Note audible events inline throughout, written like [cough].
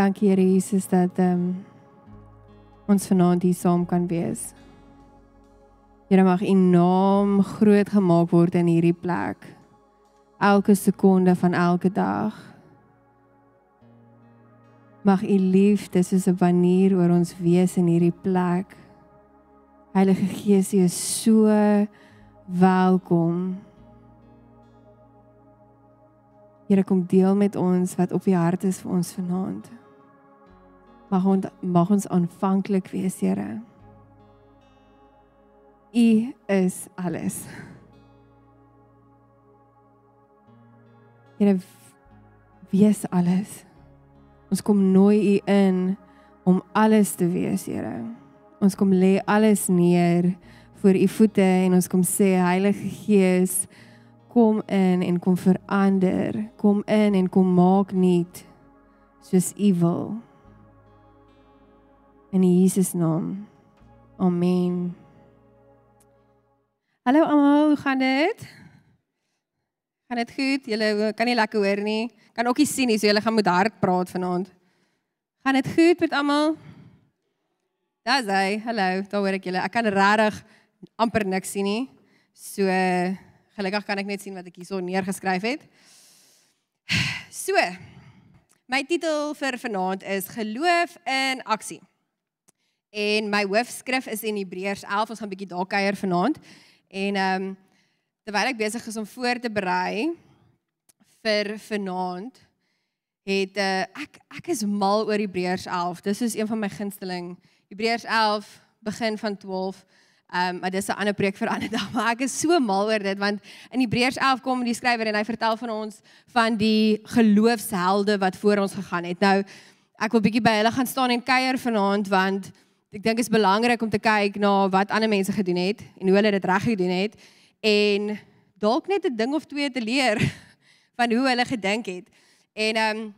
Dankie Here Jesus dat ehm um, ons vanaand hier saam kan wees. Here mag U naam groot gemaak word in hierdie plek. Elke sekonde van elke dag. Mag U liefde soos 'n banier oor ons wees in hierdie plek. Heilige Gees, U is so welkom. Here kom deel met ons wat op U hart is vir ons vanaand. Mag ons mag ons aanvanklik wees, Here. U is alles. Here wees alles. Ons kom nooi U in om alles te wees, Here. Ons kom lê alles neer voor U voete en ons kom sê Heilige Gees, kom in en kom verander. Kom in en kom maak nuut soos U wil. In Jesus naam. Amen. Hallo almal, hoe gaan dit? Gaan dit goed? Julle kan nie lekker hoor nie. Kan ook nie sien nie, so julle gaan moet hard praat vanaand. Gaan dit goed met almal? Daar's hy. Hallo, daar hoor ek julle. Ek kan regtig amper niks sien nie. So gelukkig kan ek net sien wat ek hierso neergeskryf het. So. My titel vir vanaand is Geloof in aksie. En my hoofskrif is in Hebreërs 11. Ons gaan 'n bietjie daar kuier vanaand. En ehm um, terwyl ek besig is om voor te berei vir vanaand het uh, ek ek is mal oor Hebreërs 11. Dis is een van my gunsteling. Hebreërs 11 begin van 12. Ehm um, maar dis 'n ander preek vir 'n [laughs] ander dag, maar ek is so mal oor dit want in Hebreërs 11 kom die skrywer en hy vertel van ons van die geloofshelde wat voor ons gegaan het. Nou ek wil bietjie by hulle gaan staan en kuier vanaand want ek dink dit is belangrik om te kyk na wat ander mense gedoen het en hoe hulle dit reg gedoen het en dalk net 'n ding of twee te leer [laughs] van hoe hulle gedink het. En ehm um,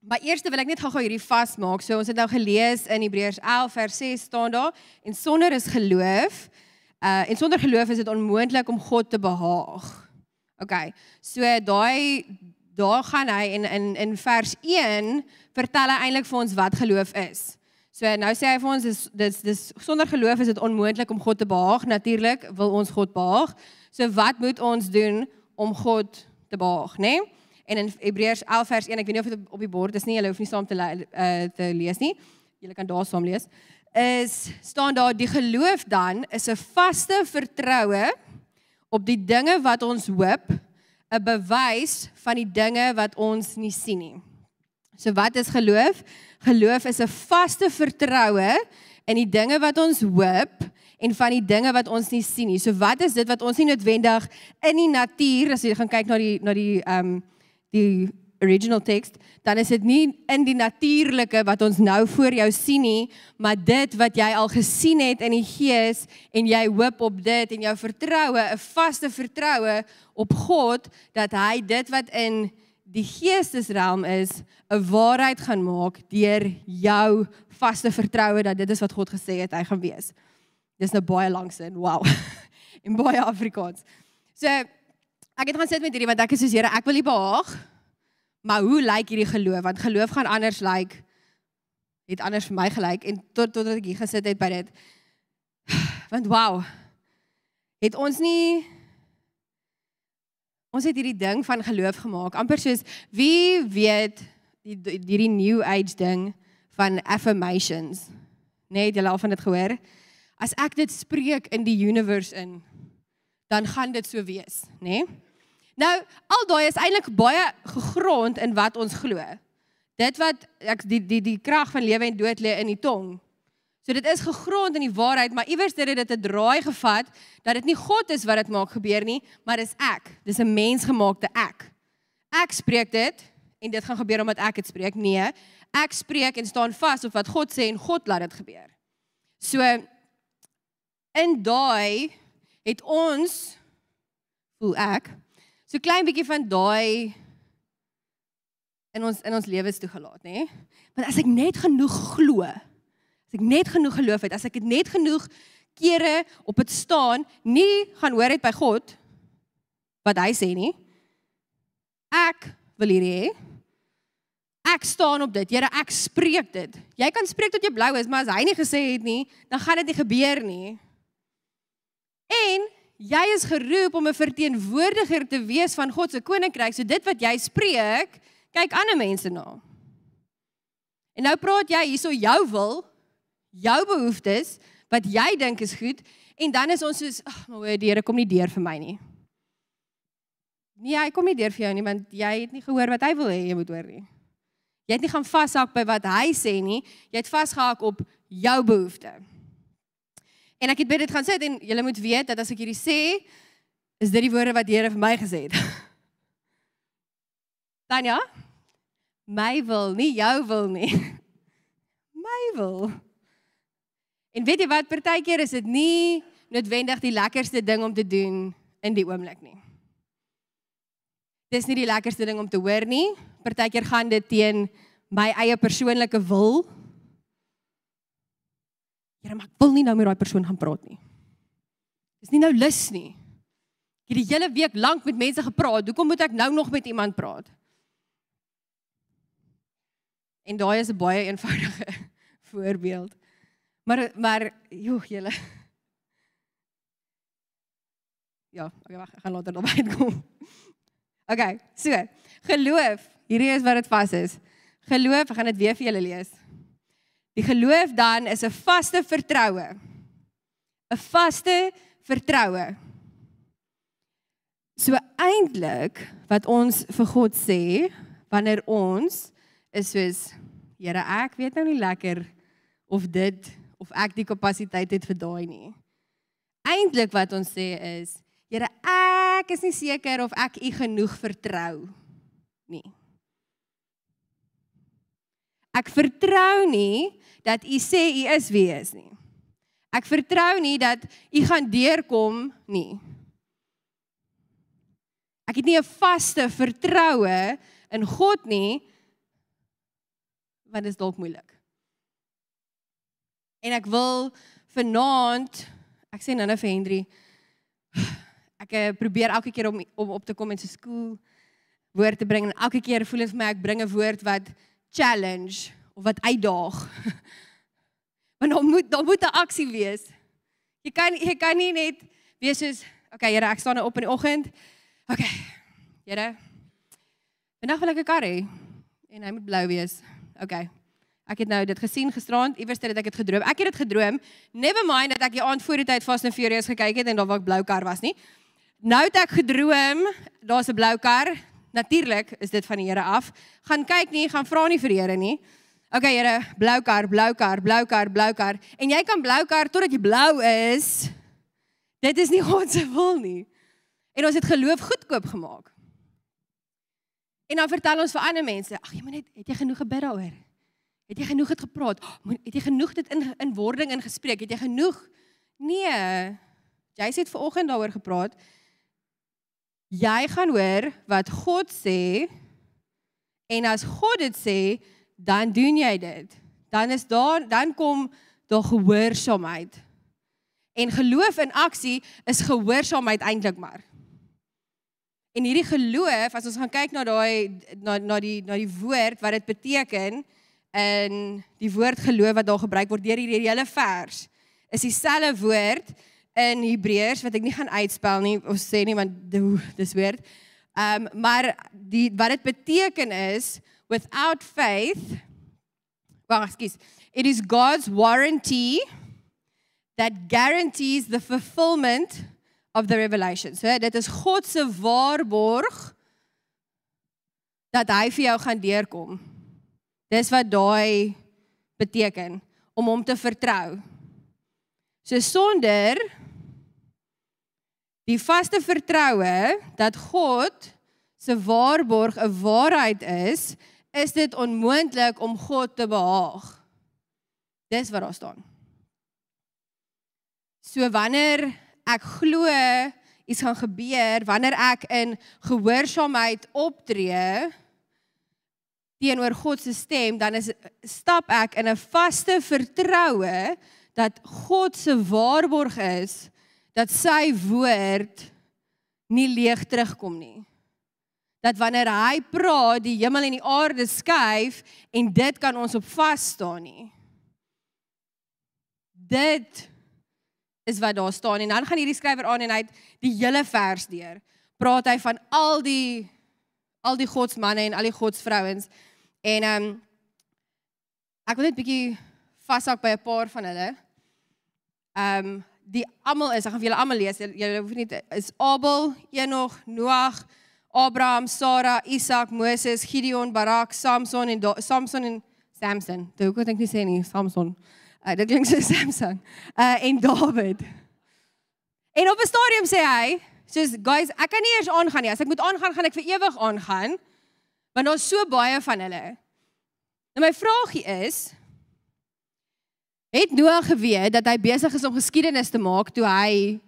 maar eers wil ek net gou-gou hierdie vasmaak. So ons het nou gelees in Hebreërs 11 vers 6 staan daar en sonder is geloof uh en sonder geloof is dit onmoontlik om God te behaag. OK. So daai daar gaan hy en in in vers 1 vertel hy eintlik vir ons wat geloof is. So nou sê hy vir ons dis dis dis sonder geloof is dit onmoontlik om God te behaag. Natuurlik wil ons God behaag. So wat moet ons doen om God te behaag, né? Nee? En in Hebreërs 11 vers 1, ek weet nie of dit op die bord is nie, jy hoef nie saam te uh, te lees nie. Jy kan daar saam lees. Is staan daar die geloof dan is 'n vaste vertroue op die dinge wat ons hoop, 'n bewys van die dinge wat ons nie sien nie. So wat is geloof? Geloof is 'n vaste vertroue in die dinge wat ons hoop en van die dinge wat ons nie sien nie. So wat is dit wat ons nie noodwendig in die natuur as jy gaan kyk na die na die ehm um, die original text, dan is dit nie in die natuurlike wat ons nou voor jou sien nie, maar dit wat jy al gesien het in die gees en jy hoop op dit en jou vertroue, 'n vaste vertroue op God dat hy dit wat in die geestesrealm is 'n waarheid gaan maak deur jou vaste vertroue dat dit is wat God gesê het hy gaan wees. Dis nou baie lank sin. Wow. [laughs] In baie Afrikaans. So ek het gaan sit met hierdie want ek is soos Here, ek wil U behaag. Maar hoe lyk hierdie geloof? Want geloof gaan anders lyk. Het anders vir my gelyk en tot totdat ek hier gesit het by dit. [sighs] Want wow. Het ons nie Ons het hierdie ding van geloof gemaak, amper soos wie weet die hierdie new age ding van affirmations. Nee, jy al van dit gehoor? As ek dit spreek in die universe in, dan gaan dit so wees, nê? Nee? Nou, al daai is eintlik baie gegrond in wat ons glo. Dit wat ek die die die krag van lewe en dood lê in die tong. So dit is gegrond in die waarheid, maar iewers het dit 'n draai gevat dat dit nie God is wat dit maak gebeur nie, maar dis ek. Dis 'n mensgemaakte ek. Ek spreek dit en dit gaan gebeur omdat ek dit spreek. Nee, ek spreek en staan vas op wat God sê en God laat dit gebeur. So in daai het ons voel ek so klein bietjie van daai in ons in ons lewens toegelaat, nê? Want as ek net genoeg glo, As ek net genoeg geloof het, as ek net genoeg kere op dit staan, nie gaan hoor het by God wat hy sê nie. Ek wil hierdie hê. ek staan op dit. Here, ek spreek dit. Jy kan spreek tot jy blou is, maar as hy nie gesê het nie, dan gaan dit nie gebeur nie. En jy is geroep om 'n verteenwoordiger te wees van God se koninkryk. So dit wat jy spreek, kyk ander mense na. En nou praat jy hierso jou wil, jou behoeftes, wat jy dink is goed en dan is ons soos, ag, maar die Here kom nie deur vir my nie. Nee, hy kom nie deur vir jou nie want jy het nie gehoor wat hy wil hê jy moet hoor nie. Jy het nie gaan vashak by wat hy sê nie, jy het vasgehak op jou behoefte. En ek het baie dit gaan sê en julle moet weet dat as ek hierdie sê, is dit die woorde wat die Here vir my gesê het. [laughs] Tanya, my wil, nie jou wil nie. [laughs] My wil. En weet jy wat, partykeer is dit nie noodwendig die lekkerste ding om te doen in die oomblik nie. Dis nie die lekkerste ding om te hoor nie. Partykeer gaan dit teen my eie persoonlike wil. Here, maar ek wil nie nou met daai persoon gaan praat nie. Dis nie nou lus nie. Ek het die hele week lank met mense gepraat. Hoekom moet ek nou nog met iemand praat? En daai is 'n baie eenvoudige [laughs] voorbeeld. Maar maar joh, julle. Ja, okay, wag, ek gaan later daarby [laughs] uitkom. Okay, so, geloof, hierdie is wat dit vas is. Geloof, ek gaan dit weer vir julle lees. Die geloof dan is 'n vaste vertroue. 'n Vaste vertroue. So eintlik wat ons vir God sê wanneer ons is soos Here, ek weet nou nie lekker of dit of ek die kapasiteit het vir daai nie. Eintlik wat ons sê is, Here, ek is nie seker of ek U genoeg vertrou nie. Ek vertrou nie dat U sê U is wie U is nie. Ek vertrou nie dat U gaan deurkom nie. Ek het nie 'n vaste vertroue in God nie want dit is dalk moeilik. En ek wil vanaand ek sê nou net vir Henry ek eh, probeer elke keer om om op te kom in sy skool woord te bring en elke keer voel dit vir my ek bring 'n woord wat challenge of wat uitdaag. [laughs] Want dan moet dan moet 'n aksie wees. Jy kan jy kan nie net wees soos okay Here ek staan nou op in die oggend. Okay. Here. Vandag wil ek 'n kar hê en hy moet blou wees. Okay. Ek het nou dit gesien gisterand, iewers het ek dit gedroom. Ek het dit gedroom. Never mind dat ek die aand voor die tyd Fast and Furious gekyk het en daar was 'n blou kar was nie. Nou het ek gedroom, daar's 'n blou kar. Natuurlik is dit van die Here af. Gaan kyk nie, gaan vra nie vir die Here nie. OK Here, blou kar, blou kar, blou kar, blou kar. En jy kan blou kar totdat jy blou is. Dit is nie [laughs] God se wil nie. En ons het geloof goedkoop gemaak. En dan vertel ons vir ander mense, ag jy moet net het jy genoeg gebid daaroor? Het jy genoeg het gepraat? Het jy genoeg dit in in wording ingespreek? Het jy genoeg? Nee. Jy sê dit vanoggend daaroor gepraat. Jy gaan hoor wat God sê en as God dit sê, dan doen jy dit. Dan is daar dan kom daar gehoorsaamheid. En geloof in aksie is gehoorsaamheid eintlik maar. En hierdie geloof, as ons gaan kyk na daai na na die na die woord wat dit beteken, in die woord geloof wat daar gebruik word deur hierdie hele vers is dieselfde woord in Hebreërs wat ek nie gaan uitspel nie of sê nie want dis woord. Ehm um, maar die wat dit beteken is without faith Well, excuse. It is God's warranty that guarantees the fulfillment of the revelation. So dit is God se waarborg dat hy vir jou gaan deurkom. Dis wat daai beteken om hom te vertrou. So sonder die vaste vertroue dat God se waarborg 'n waarheid is, is dit onmoontlik om God te behaag. Dis wat daar staan. So wanneer ek glo iets gaan gebeur, wanneer ek in gehoorsaamheid optree, teenoor God se stem, dan is stap ek in 'n vaste vertroue dat God se waarborg is dat sy woord nie leeg terugkom nie. dat wanneer hy praat, die hemel en die aarde skuif en dit kan ons op vas staan nie. Dit is wat daar staan en dan gaan hierdie skrywer aan en hy het die hele vers deur. Praat hy van al die al die godsmanne en al die godsvrouens en ehm um, ek wil net bietjie vashak by 'n paar van hulle. Ehm um, die almal is, ek gaan vir julle almal lees. Julle hoef nie is Abel, Enoch, Noag, Abraham, Sara, Isak, Moses, Gideon, Barak, Samson en Do Samson en Samson. Dit hoekom dink ek nie sê nie Samson. Uh, dit klink so [laughs] Samson. Uh en David. En op 'n stadium sê hy, soos guys, ek kan nie eers aangaan nie. As ek moet aangaan, gaan ek vir ewig aangaan. Want daar's so baie van hulle. Nou my vraagie is, het Noag geweet dat hy besig is om geskiedenis te maak toe hy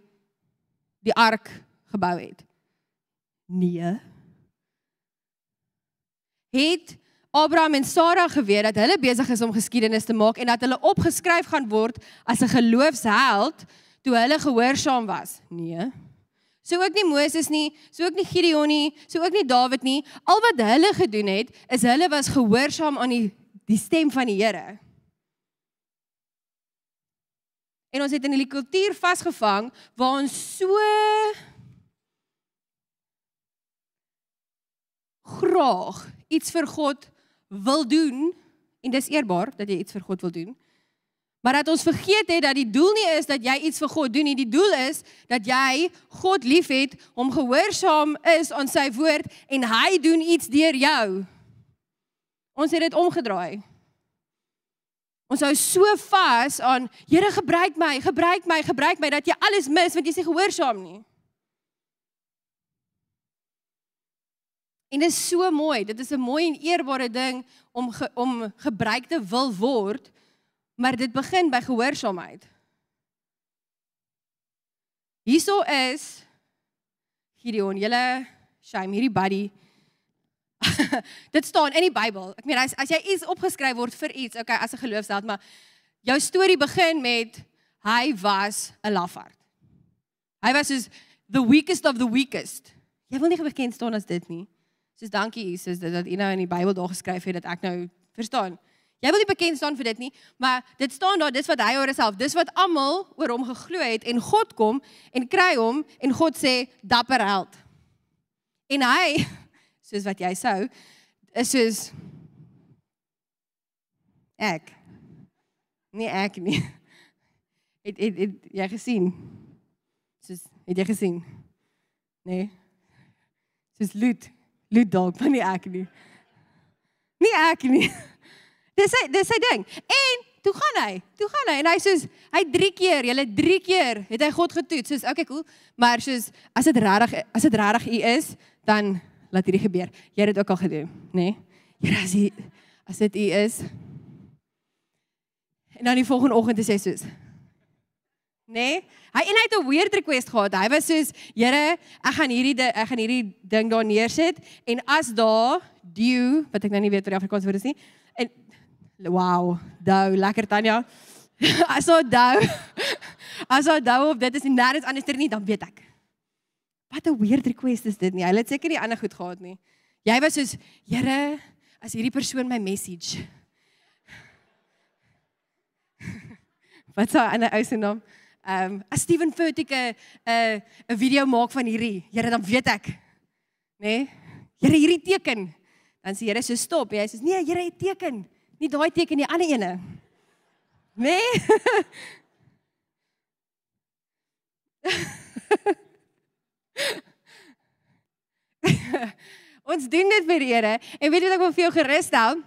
die ark gebou het? Nee. Het Abraham en Sara geweet dat hulle besig is om geskiedenis te maak en dat hulle opgeskryf gaan word as 'n geloofsheld toe hulle gehoorsaam was? Nee. So ook nie Moses nie, so ook nie Gideon nie, so ook nie Dawid nie. Al wat hulle gedoen het, is hulle was gehoorsaam aan die die stem van die Here. En ons het in hierdie kultuur vasgevang waar ons so graag iets vir God wil doen en dis eerbaar dat jy iets vir God wil doen. Maar dat ons vergeet het dat die doel nie is dat jy iets vir God doen nie. Die doel is dat jy God liefhet, hom gehoorsaam is aan sy woord en hy doen iets deur jou. Ons het dit omgedraai. Ons hou so vas aan Here gebruik my, gebruik my, gebruik my dat jy alles mis want jy sê gehoorsaam nie. En dit is so mooi. Dit is 'n mooi en eerbare ding om ge, om gebruik te wil word, maar dit begin by gehoorsaamheid. Hierso is Gideon, julle shame hierdie buddy. [laughs] dit staan in die Bybel. Ek meen as as jy iets opgeskryf word vir iets, okay, as 'n geloofsheld, maar jou storie begin met hy was 'n lafaard. Hy was soos the weakest of the weakest. Jy wil nie bekend staan as dit nie. Soos dankie Jesus dat dat u nou in die Bybel daar geskryf het dat ek nou verstaan. Jy wil nie bekend staan vir dit nie, maar dit staan daar, dis wat hy oor homself, dis wat almal oor hom geglo het en God kom en kry hom en God sê dapper held. En hy [laughs] soos wat jy sou is soos ek. Nee ek nie. [laughs] Het het, het jy gesien? Soos het jy gesien? Nee. Soos Lut Lut dalk, maar nie ek nie. Nie ek nie. [laughs] Dis sy dis sy ding. En toe gaan hy. Toe gaan hy en hy soos hy 3 keer, julle 3 keer het hy God getoets. Soos okay, cool. Maar soos as dit regtig as dit regtig u is, dan laat hierdie gebeur. Jy het dit ook al gedoen, nê? Nee? Here as hy as dit u is. En dan die volgende oggend sê hy soos nê? Nee? Hy en hy het 'n weird request gehad. Hy was soos, "Here, ek gaan hierdie ek gaan hierdie ding daar neersit en as daar dew, wat ek nou nie weet wat die Afrikaans woord is nie. Wow, dou, lekker Tanya. [laughs] as daar dou. [laughs] as daar dou of dit is nie nêrens anders nie, dan weet ek. Wat 'n weird request is dit nie. Hy het seker nie ander goed gehad nie. Jy was soos, "Here, as hierdie persoon my message." [laughs] wat sou 'n ou se naam? Ehm um, as Steven Furtick 'n 'n 'n video maak van hierdie, Here dan weet ek. Nê? Nee? Here hierdie teken. Dan sê Here so stop. Hy sê nee, Here het teken. Nie daai teken nie, ander ene. Nê? Nee? Ons doen dit vir die Here en weet jy wat ek wil vir jou gerus stel?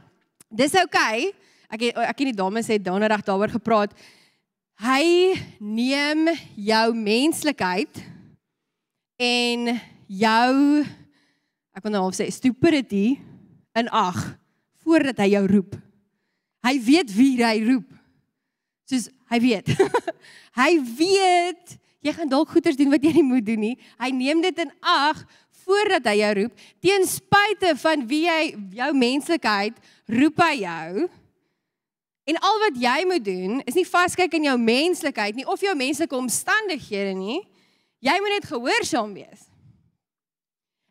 Dis oukei. Okay. Ek het, ek en die dames het donderdag daaroor gepraat. Hy neem jou menslikheid en jou ek wil nou al sê stupidity in ag voordat hy jou roep. Hy weet wie hy roep. Soos hy weet. [laughs] hy weet jy gaan dalk goeders doen wat jy nie moet doen nie. Hy neem dit in ag voordat hy jou roep. Ten spyte van wie hy jou menslikheid roep hy jou. En al wat jy moet doen is nie vaskyk in jou menslikheid nie of jou menslike omstandighede nie. Jy moet net gehoorsaam wees.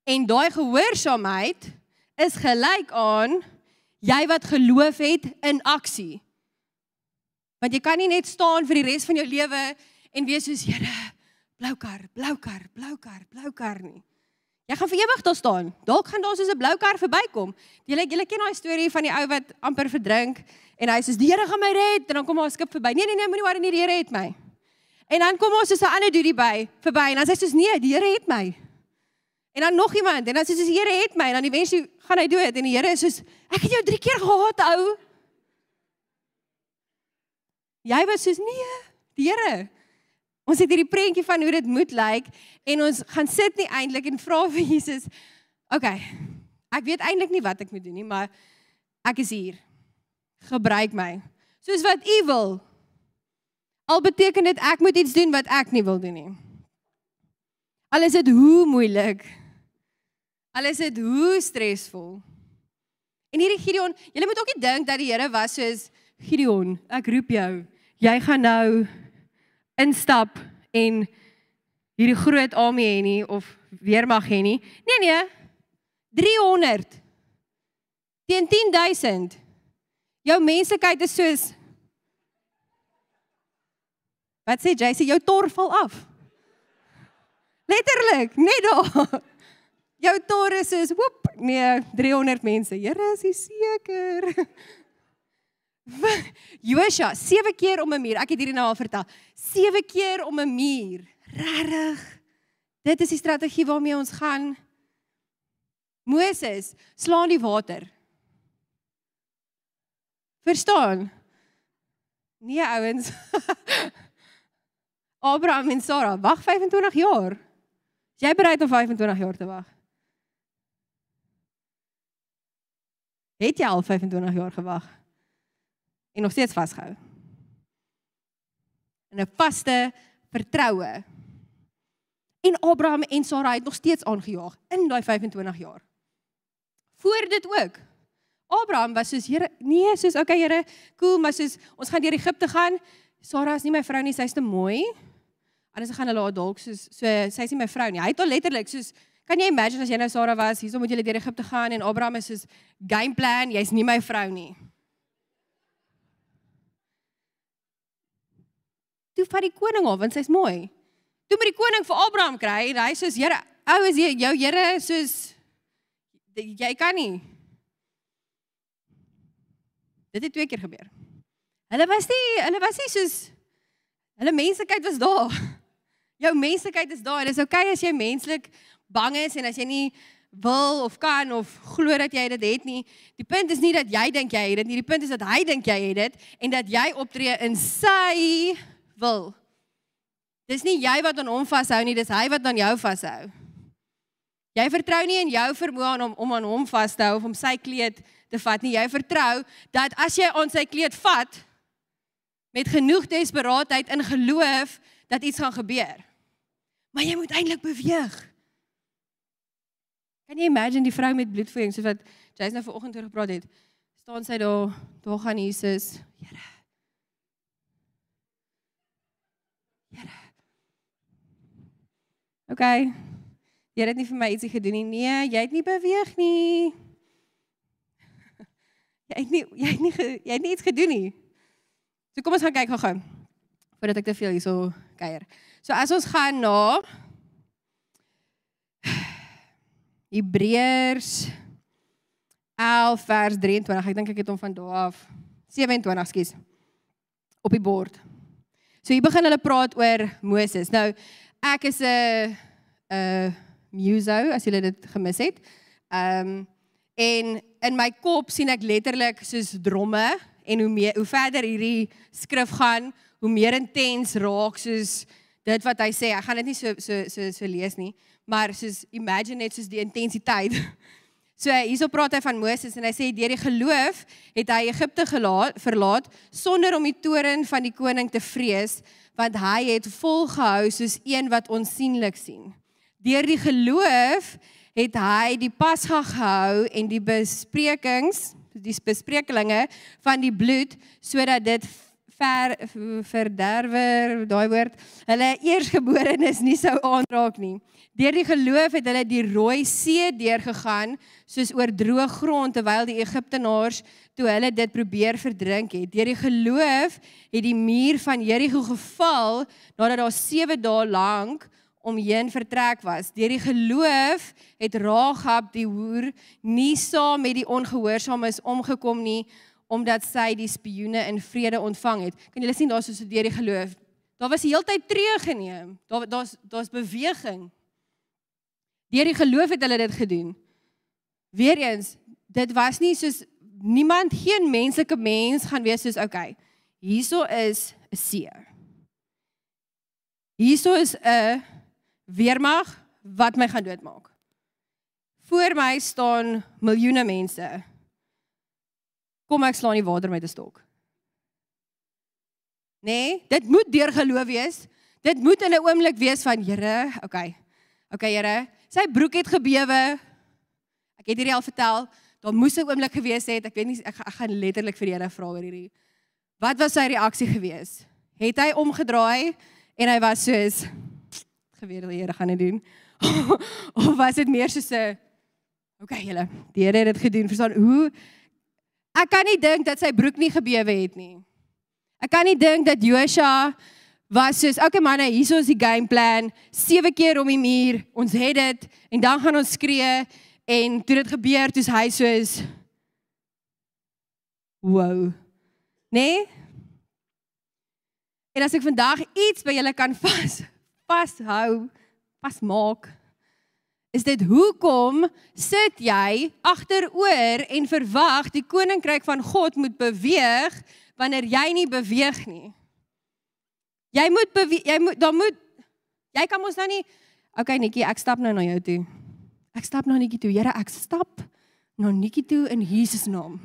En daai gehoorsaamheid is gelyk aan jy wat geloof het in aksie. Want jy kan nie net staan vir die res van jou lewe en wees soos Here, blou kar, blou kar, blou kar, blou kar nie. Jy gaan vir ewig daar staan. Dalk gaan daar soos 'n blou kar verbykom. Julle julle ken daai storie van die ou wat amper verdrink en hy sê die Here gaan my red en dan kom daar 'n skip verby. Nee nee nee, moenie worry nie, die Here het my. En dan kom ons soos 'n ander dude by verby en dan sê hy soos nee, die Here het my. En dan nog iemand en dan sê soos die Here het my en dan die mens gaan hy dood en die Here is soos ek het jou 3 keer gehaat ou. Jy was soos nee, die Here. Ons het hierdie prentjie van hoe dit moet lyk en ons gaan sit nie eintlik en vra vir Jesus. OK. Ek weet eintlik nie wat ek moet doen nie, maar ek is hier. Gebruik my. Soos wat U wil. Al beteken dit ek moet iets doen wat ek nie wil doen nie. Al is dit hoe moeilik. Al is dit hoe stresvol. En hierdie Gideon, jy moet ook nie dink dat die Here was soos Gideon, ek roep jou jy gaan nou instap en hierdie groot army hê nie of weermag hê nie. Nee nee. 300 teen 10000. Jou menslikheid is soos Wat sê jy? Sê jou tor val af. Letterlik, net daar. Jou tor is woep, nee, 300 mense. Here, is jy seker? [laughs] Josua, sewe keer om 'n muur. Ek het hierdie nou al vertel. Sewe keer om 'n muur. Regtig. Dit is die strategie waarmee ons gaan. Moses, slaan die water. Verstaan? Nee ouens. [laughs] Abraham en Sara, wag 25 jaar. Is jy bereid om 25 jaar te wag? Het jy al 25 jaar gewag? en nog steeds vasgehou. In 'n vaste vertroue. En Abraham en Sara het nog steeds aangejaag in daai 25 jaar. Voor dit ook. Abraham was soos Here, nee, soos okay Here, cool, maar soos ons gaan deur Egipte gaan. Sara is nie my vrou nie, sy's te mooi. Anders gaan hulle haar dalk soos so sy's nie my vrou nie. Hy het al letterlik soos kan jy imagine as jy nou Sara was, hierso moet jy deur Egipte gaan en Abraham is soos game plan, jy's nie my vrou nie. toe vat die koning af want sy's mooi. Toe moet die koning vir Abraham kry en hy sê: "Here, ou is jy jou Here soos jy kan nie." Dit het twee keer gebeur. Hulle was nie hulle was nie soos hulle menslikheid was daar. [laughs] Jou menslikheid is daar. Dit is oukei okay as jy menslik bang is en as jy nie wil of kan of glo dat jy dit het nie. Die punt is nie dat jy dink jy het dit nie. Die punt is dat hy dink jy het dit en dat jy optree in sy wil. Dis nie jy wat aan hom vashou nie, dis hy wat aan jou vashou. Jy vertrou nie in jou vermoë om om aan hom vas te hou of om sy kleed te vat nie. Jy vertrou dat as jy aan sy kleed vat met genoeg desperaatheid in geloof dat iets gaan gebeur. Maar jy moet eintlik beweeg. Kan jy imagine die vrou met bloedvloeiing soos wat Jason nou vanoggend oor gepraat het? Staan sy daar, daar gaan Jesus. Here Here. OK. Jy het nie vir my ietsie gedoen nie. Nee, jy het nie beweeg nie. [laughs] Jy het nie jy het nie jy het nie iets gedoen nie. So kom ons gaan kyk gou-gou. Voordat ek te veel hierso kuier. So as ons gaan na Hebreërs 11 vers 23. Ek dink ek het hom van daar af 27, skus. Op die bord. So hier begin hulle praat oor Moses. Nou ek is 'n 'n muso as julle dit gemis het. Ehm um, en in my kop sien ek letterlik soos dromme en hoe meer hoe verder hierdie skrif gaan, hoe meer intens raak soos dit wat hy sê. Ek gaan dit nie so so so so lees nie, maar soos imagine net soos die intensiteit [laughs] So hierso praat hy van Moses en hy sê deur die geloof het hy Egipte gelaat verlaat sonder om die toren van die koning te vrees want hy het volgehou soos een wat onsigbaar sien. Deur die geloof het hy die pasga gehou en die besprekings die besprekelinge van die bloed sodat dit ver verderwer, daai woord, hulle eersgeborenes nie sou aanraak nie. Deur die geloof het hulle die Rooi See deurgegaan soos oor droë grond terwyl die Egiptenaars toe hulle dit probeer verdrink het. Deur die geloof het die muur van Jerigo geval nadat daar 7 dae lank omheen vertrek was. Deur die geloof het Rahab die hoer nie saam met die ongehoorsaames omgekom nie omdat sy die spioene in vrede ontvang het. Kan julle sien daar's so deur die geloof. Daar was die heeltyd tree geneem. Daar daar's daar's beweging. Deur die geloof het hulle dit gedoen. Weereens, dit was nie soos niemand geen menslike mens gaan wees soos okay. Hierso is 'n see. Hierso is 'n weermag wat my gaan doodmaak. Voor my staan miljoene mense. Kom ek slaan die water met 'n stok. Nee, dit moet deur geloof wees. Dit moet in 'n oomblik wees van Here, okay. Okay Here, sy broek het gebewe. Ek het hierdie al vertel. Daar moes 'n oomblik gewees het. Ek weet nie ek, ek gaan letterlik vir die Here vra oor hierdie. Wat was sy reaksie gewees? Het hy omgedraai en hy was soos geweet die Here gaan dit doen. [laughs] of was dit meer soos 'n okay, julle, die Here het dit gedoen. Verstaan hoe Ek kan nie dink dat sy broek nie gebewe het nie. Ek kan nie dink dat Joshua was soos okay manne, hier is die game plan, sewe keer om die muur, ons het dit en dan gaan ons skree en toe dit gebeur, toe's hy soos wow. Nee? En as ek vandag iets by julle kan vas [laughs] vashou, vasmaak. Is dit hoekom sit jy agteroor en verwag die koninkryk van God moet beweeg wanneer jy nie beweeg nie? Jy moet beweeg, jy moet dan moet jy kan mos nou nie Okay Nikki, ek stap nou na jou toe. Ek stap na Nikki toe. Here, ek stap na Nikki toe in Jesus naam.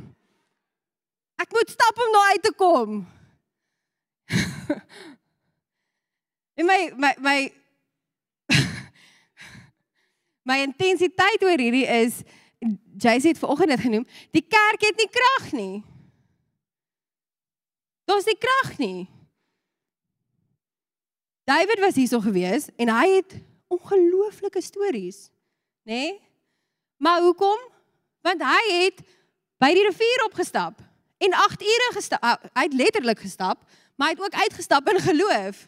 Ek moet stap om daar uit te kom. [laughs] En my my my my intensiteit oor hierdie is Jacy het vanoggend dit genoem, die kerk het nie krag nie. Daar's nie krag nie. David was hierso gewees en hy het ongelooflike stories, nê? Nee? Maar hoekom? Want hy het by die rivier opgestap en 8 ure gestap. Hy het letterlik gestap, maar hy het ook uitgestap in geloof.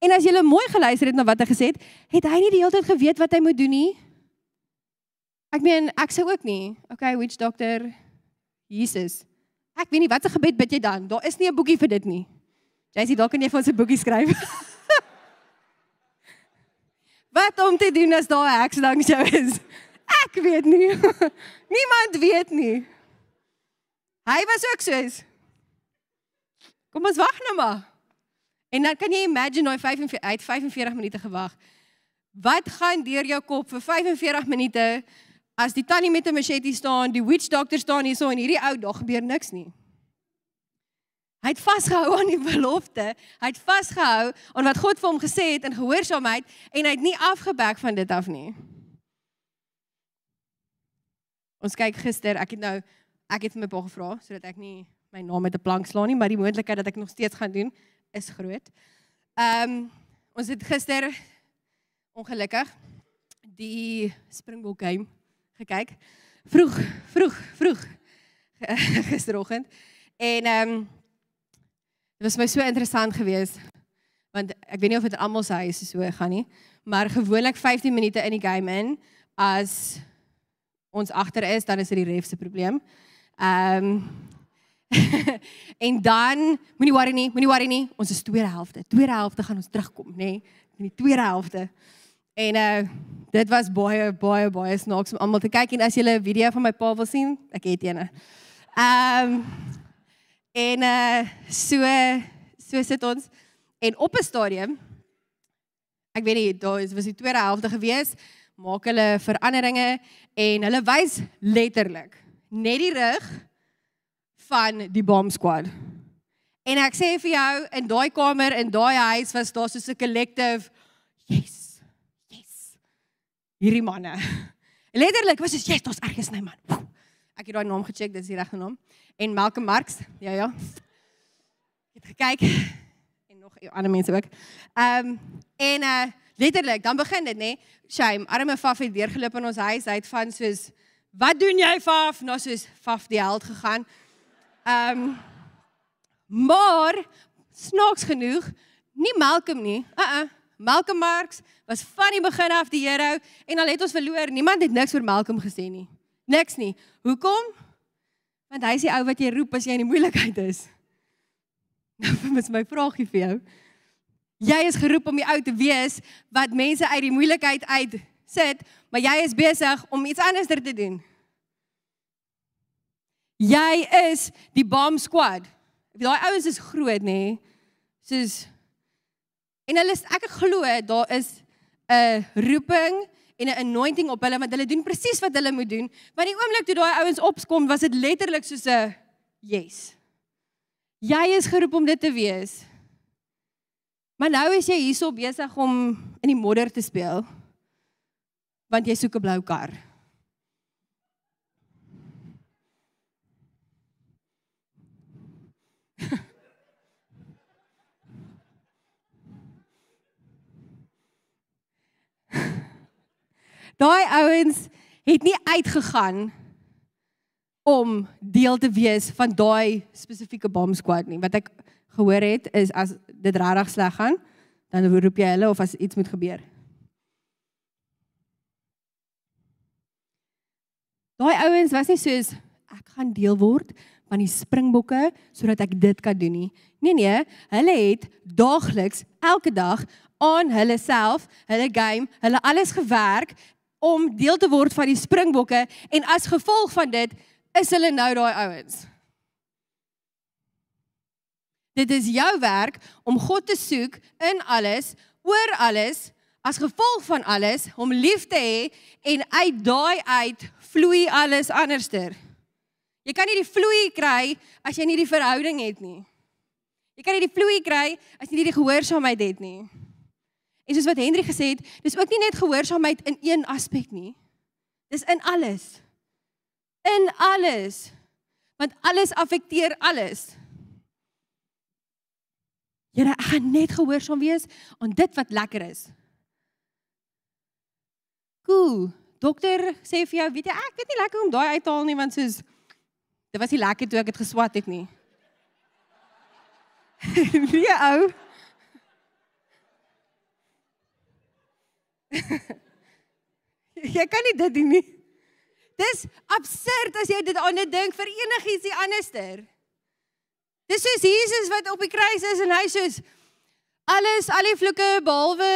En as jy mooi geluister het na wat hy gesê het, het hy nie die hele tyd geweet wat hy moet doen nie. Ek meen, ek sou ook nie. Okay, witch doctor Jesus. Ek weet nie wat se gebed bid jy dan? Daar is nie 'n boekie vir dit nie. Sê dalk kan jy vir ons 'n boekie skryf. [laughs] wat om te doen as daar 'n heks langs jou is? Ek weet nie. [laughs] Niemand weet nie. Hy was ook soos Kom ons wag nou maar. En dan kan jy imagine hy 45 uit 45 minute gewag. Wat gaan deur jou kop vir 45 minute as die tannie met 'n machete staan, die witch doctor staan hier so en hierdie ou dag gebeur niks nie. Hy het vasgehou aan die belofte. Hy het vasgehou aan wat God vir hom gesê het in gehoorsaamheid en hy het nie afgebek van dit af nie. Ons kyk gister, ek het nou ek het vir my pa gevra sodat ek nie my naam met 'n plank slaan nie, maar die moontlikheid dat ek nog steeds gaan doen is groot. Ehm um, ons het gister ongelukkig die Springbok game gekyk. Vroeg, vroeg, vroeg [laughs] gisteroggend. En ehm um, dit was my so interessant geweest want ek weet nie of dit almal se huise so gaan nie, maar gewoonlik 15 minute in die game in as ons agter is, dan is dit die ref se probleem. Ehm um, [laughs] en dan moenie worry nie, moenie worry nie. Ons is tweede helfte. Tweede helfte gaan ons terugkom, nê? Nee, in die tweede helfte. En uh dit was baie baie baie snaaks om almal te kyk en as jy 'n video van my pa wil sien, ek het eene. Ehm um, en uh so so sit ons en op 'n stadium ek weet nie, daar was die tweede helfte gewees, maak hulle veranderinge en hulle wys letterlik net die rug van die bomb squad. En ek sê vir jou in daai kamer in daai huis was daar so 'n collective yes. Yes. Hierdie manne. [laughs] Letterlik was dit yes, daar's ergens my man. Ek het daai naam gecheck, dit is die regte naam. En Malcolm Marx. Ja ja. het gekyk en nog ander mense ook. Ehm um, en uh letterlik, dan begin dit nê. Nee, Shame, arme Faf het deurgeloop in ons huis uit van soos wat doen jy Faf? Nou soos Faf die held gegaan. Ehm um, maar snaaks genoeg, nie Malcolm nie. Uh uh. Malcolm Marx was van die begin af die hero en al het ons verloor, niemand het niks vir Malcolm gesê nie. Niks nie. Hoekom? Want hy is die ou wat jy roep as jy in die moeilikheid is. Nou [laughs] is my vraagie vir jou. Jy is geroep om die ou te wees wat mense uit die moeilikheid uit sit, maar jy is besig om iets anders te doen. Jy is die bomb squad. Daai ouens is groot, nê? Soos en hulle ek glo daar is 'n roeping en 'n anointing op hulle want hulle doen presies wat hulle moet doen. Want die oomblik toe daai ouens opkom, was dit letterlik soos 'n yes. Jy is geroep om dit te wees. Maar nou is jy hierso besig om in die modder te speel. Want jy soek 'n blou kar. Daai ouens het nie uitgegaan om deel te wees van daai spesifieke bomb squad nie. Wat ek gehoor het is as dit regtig sleg gaan, dan roep jy hulle of as iets moet gebeur. Daai ouens was nie soos ek gaan deel word van die springbokke sodat ek dit kan doen nie. Nee nee, hulle het daagliks elke dag aan hulle self, hulle game, hulle alles gewerk om deel te word van die springbokke en as gevolg van dit is hulle nou daai ouens. Dit is jou werk om God te soek in alles, oor alles, as gevolg van alles, om lief te hê en uit daai uit vloei alles anderster. Jy kan nie die vloei kry as jy nie die verhouding het nie. Jy kan nie die vloei kry as jy nie die gehoorsaamheid het nie. En soos wat Henry gesê het, dis ook nie net gehoorsaamheid in een aspek nie. Dis in alles in alles. Want alles affekteer alles. Here, ek gaan net gehoorsaam wees aan dit wat lekker is. Cool. Dokter sê vir jou, weet jy, ek weet nie lekker om daai uit te haal nie want soos dit was nie lekker toe ek dit geswat het nie. [laughs] nee ou. [laughs] jy kan nie dit doen nie. Dis absurd as jy dit aan net dink vir enigiets die anderster. Dis soos Jesus wat op die kruis is en hy sê alles al die vloeke behalwe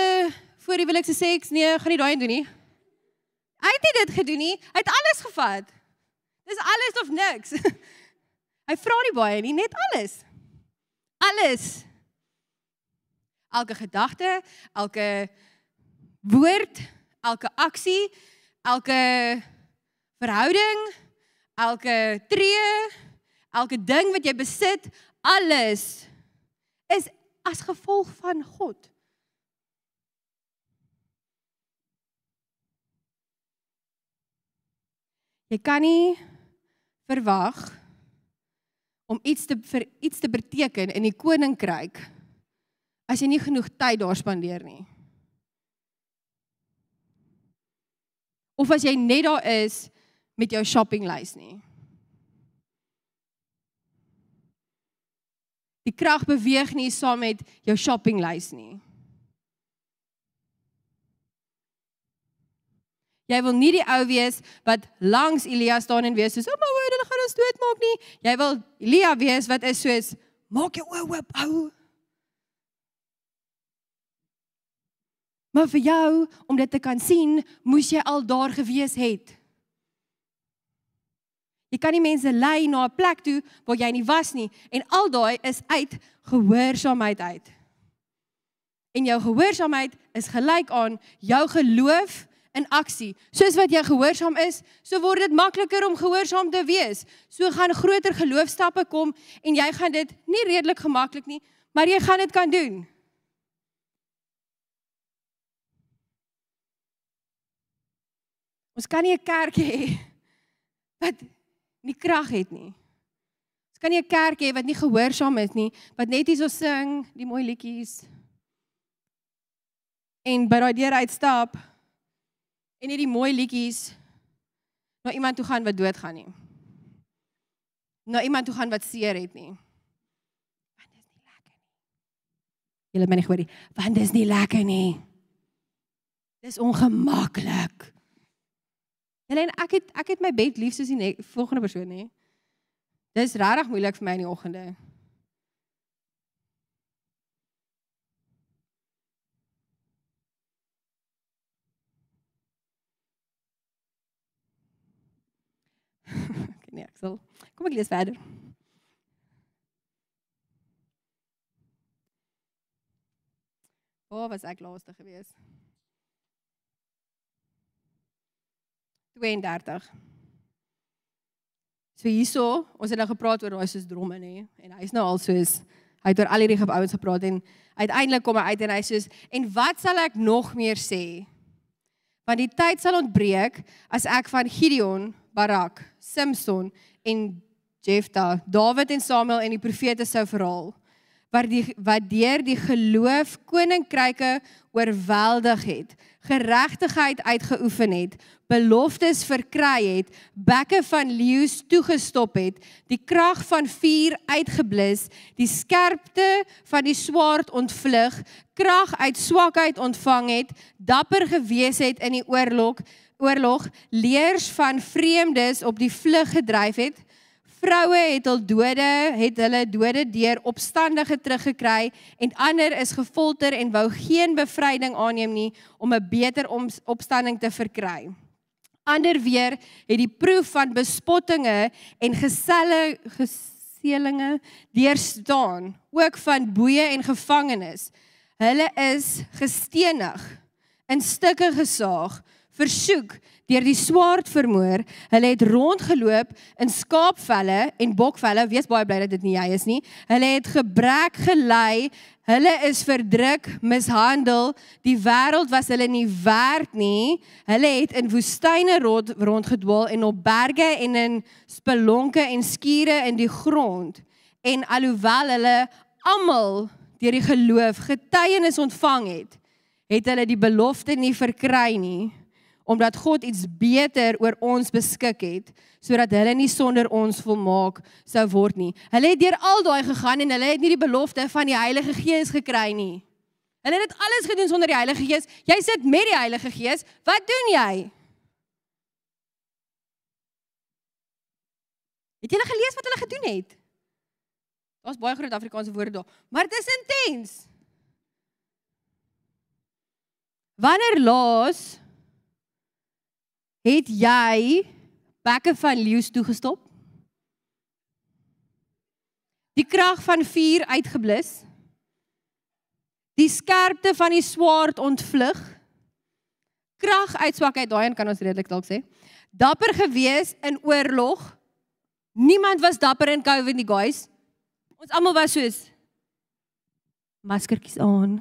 voor die willikse seks nee, gaan nie daai doen nie. Hy het nie dit gedoen nie. Hy het alles gevat. Dis alles of niks. [laughs] hy vra nie baie nie, net alles. Alles. Elke gedagte, elke woord, elke aksie, elke verhouding, elke tree, elke ding wat jy besit, alles is as gevolg van God. Jy kan nie verwag om iets te vir iets te beteken in die koninkryk as jy nie genoeg tyd daar spandeer nie. Of as jy net daar is met jou shoppinglys nie. Die krag beweeg nie saam met jou shoppinglys nie. Jy wil nie die ou wees wat langs Elia staan en wees soos, "O, maar hulle gaan ons doodmaak nie." Jy wil Elia wees wat is soos, "Maak jou oë oop, ou." Maar vir jou om dit te kan sien, moes jy al daar gewees het. Jy kan nie mense lei na 'n plek toe waar jy nie was nie en al daai is uit gehoorsaamheid uit. En jou gehoorsaamheid is gelyk aan jou geloof in aksie. Soos wat jy gehoorsaam is, so word dit makliker om gehoorsaam te wees. So gaan groter geloofstappe kom en jy gaan dit nie redelik gemaklik nie, maar jy gaan dit kan doen. Ons kan nie 'n kerk hê [laughs] wat nie krag het nie. Ons kan nie 'n kerk hê wat nie gehoorsaam is nie, wat net hierso sing, die mooi liedjies. En by daai deur uitstap en nie die mooi liedjies na iemand toe gaan wat doodgaan nie. Na iemand toe gaan wat seer het nie. Want dit is nie lekker nie. Julle my nie gehoor nie. Want dit is nie lekker nie. Dis ongemaklik. Julle en ek het ek het my bed lief soos die volgende persoon nê. Dis regtig moeilik vir my in die oggende. [laughs] nee, ek sal. Kom ek lees verder. Waar was ek laaste gewees? 32. So hierso, ons het nou gepraat oor daai soos dromme nê en hy's nou al soos hy het oor al hierdie ouens gepraat en uiteindelik kom hy uit en hy sê en wat sal ek nog meer sê? Want die tyd sal ontbreek as ek van Gideon Barak, Samson en Jefta, Dawid en Samuel en die profete sou verhaal wat die wat deur die geloof koninkryke oorweldig het, geregtigheid uitgeoefen het, beloftes verkry het, bekke van leeu's toegestop het, die krag van vuur uitgeblus, die skerpte van die swaard ontvlug, krag uit swakheid ontvang het, dapper gewees het in die oorlog, oorlog leers van vreemdes op die vlug gedryf het. Vroue het hul dode, het hulle dode deur opstandige teruggekry en ander is gefolter en wou geen bevryding aanneem nie om 'n beter opstanding te verkry. Ander weer het die proef van bespottinge en geselle geselinge deurstaan, ook van boeye en gevangenes. Hulle is gestenig, in stukke gesaag, versoek deur die swaard vermoor. Hulle het rondgeloop in skaapvelle en bokvelle. Wees baie bly dat dit nie jy is nie. Hulle het gebrek gelei. Hulle is verdruk, mishandel. Die wêreld was hulle nie werd nie. Hulle het in woestyne rond rondgedwaal en op berge en in spelonke en skure in die grond. En alhoewel hulle almal deur die geloof getuienis ontvang het, het hulle die belofte nie verkry nie omdat God iets beter oor ons beskik het sodat hulle nie sonder ons volmaak sou word nie. Hulle het deur al daai gegaan en hulle het nie die belofte van die Heilige Gees gekry nie. Hulle het dit alles gedoen sonder die Heilige Gees. Jy sit met die Heilige Gees. Wat doen jy? Het jy gelees wat hulle gedoen het? Daar's baie groot Afrikaanse woorde daar, maar dit is intens. Wanneer laas Het jy bekke van leeu's toegestop? Die krag van vuur uitgeblus? Die skerpte van die swaard ontvlug? Krag uit swakheid, daai een kan ons redelik dalk sê. Dapper gewees in oorlog? Niemand was dapper in COVID nie, guys. Ons almal was soos maskertjies aan.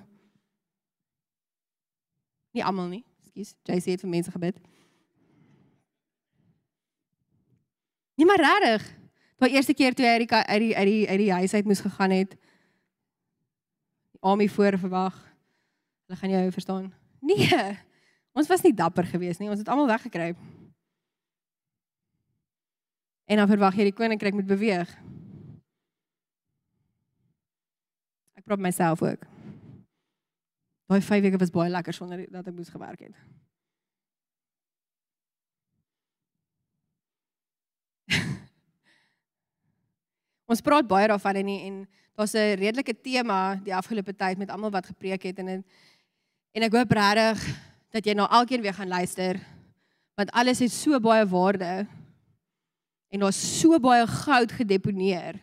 Nie almal nie. Ekskuus, JC het vir mense gebid. Nie maar regtig. Daai eerste keer toe hy uit die uit die uit die uit die huis uit moes gegaan het. Ami voor verwag. Hulle gaan jou verstaan. Nee. Ons was nie dapper geweest nie. Ons het almal weggekruip. En dan verwag jy die koninkryk moet beweeg. Ek probeer myself ook. Daai 5 weke was baie lekker sonder dat ek moes gewerk het. Ons praat baie daarvan en en daar's 'n redelike tema die afgelope tyd met almal wat gepreek het en en, en ek hoop regtig dat jy nou alkeen weer gaan luister want alles het so baie waarde en daar's so baie goud gedeponeer.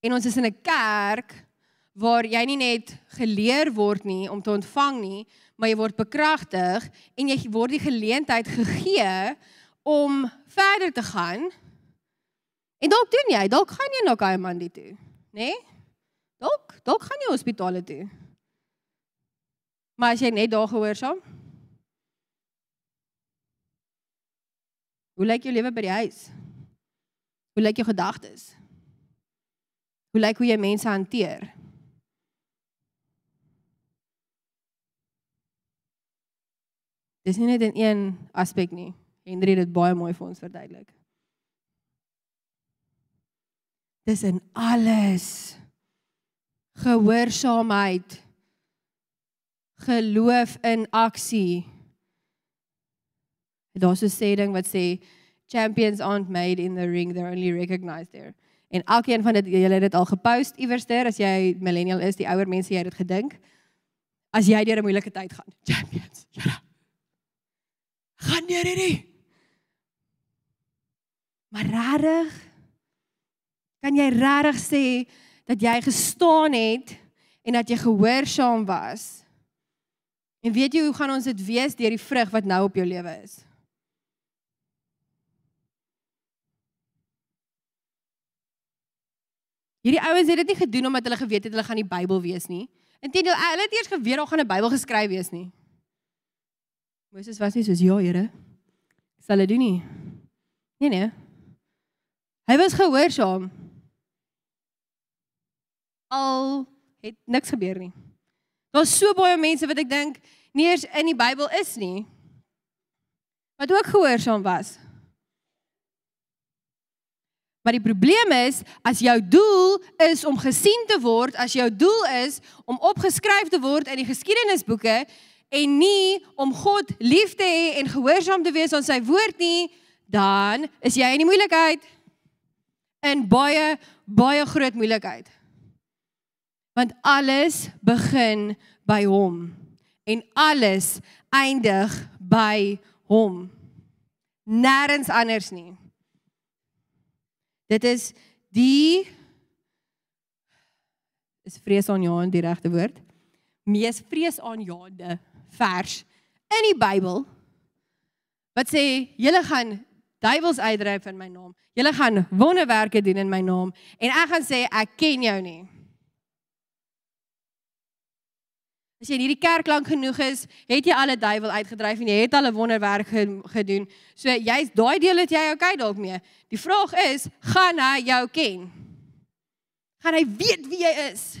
En ons is in 'n kerk waar jy nie net geleer word nie om te ontvang nie, maar jy word bekragtig en jy word die geleentheid gegee om verder te gaan En dalk doen jy, dalk gaan jy na Kaimandi toe, né? Nee? Dalk, dalk gaan jy hospitale toe. Maar as jy net daar gehoorsaam? Hoe lyk jou lewe by die huis? Hoe lyk jou gedagtes? Hoe lyk hoe jy mense hanteer? Dis nie net in een aspek nie. Henry het dit baie mooi vir ons verduidelik. Dis in alles. Gehoorsaamheid. Geloof in aksie. Daar's 'n sê ding wat sê champions aren't made in the ring, they're only recognized there. En elkeen van dit julle het dit al gepost iewerster as jy millennial is, die ouer mense jy het dit gedink. As jy deur 'n moeilike tyd gaan, [laughs] champions. Ja. Gaan deur hierdie. Maar rarig kan jy rarig sê dat jy gestaan het en dat jy gehoorsaam was. En weet jy hoe gaan ons dit wees deur die vrug wat nou op jou lewe is? Hierdie ouens het dit nie gedoen omdat hulle geweet het hulle gaan die Bybel wees nie. Inteendeel, hulle het eers geweet daar gaan 'n Bybel geskryf wees nie. Moses was nie soos ja, Here. Sal dit doen nie. Nee nee. Hy was gehoorsaam. Al het niks gebeur nie. Daar's so baie mense wat ek dink nie eens in die Bybel is nie. Wat ook gehoorsaam was. Maar die probleem is as jou doel is om gesien te word, as jou doel is om opgeskryf te word in die geskiedenisboeke en nie om God lief te hê en gehoorsaam te wees aan sy woord nie, dan is jy in die moeilikheid. In baie baie groot moeilikheid. Want alles begin by hom en alles eindig by hom. Nêrens anders nie. Dit is die is vreesaanjaende die regte woord. Mees vreesaanjaende vers in die Bybel wat sê julle gaan duiwels uitdryf in my naam. Julle gaan wonderwerke doen in my naam en ek gaan sê ek ken jou nie. As jy in hierdie kerk lank genoeg is, het jy al 'n duiwel uitgedryf en jy het al 'n wonderwerk gedoen. So jy's daai deel het jy okay dalk mee. Die vraag is, gaan hy jou ken? Gaan hy weet wie jy is?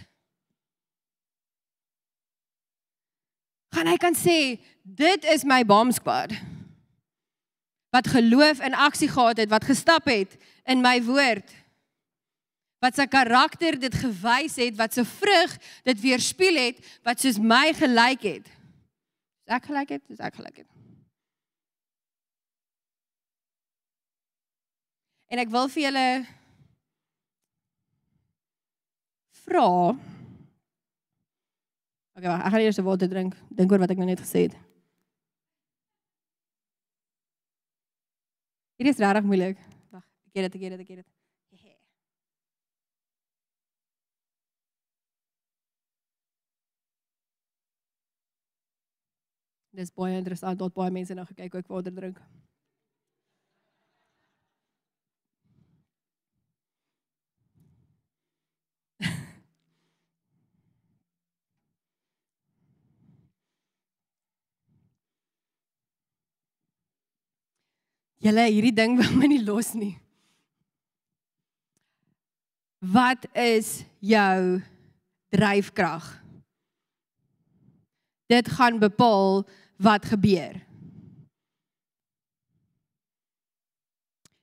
Gaan hy kan sê, dit is my bomb squad. Wat geloof in aksie gehad het, wat gestap het in my woord wat sy karakter dit gewys het, wat sy vrug dit weerspieël het, wat soos my gelyk het. Is ek gelyk het? Is ek gelyk het? En ek wil vir julle vra. Okay, wag, ek gaan eers 'n water drink. Dink oor wat ek nou net gesê het. Dit is regtig moeilik. Wag, ek gee dit, ek gee dit, ek gee dit. Dis baie interessant dat baie mense nou gekyk hoe ek water drink. [laughs] Julle hierdie ding wil my nie los nie. Wat is jou dryfkrag? Dit gaan bepaal wat gebeur.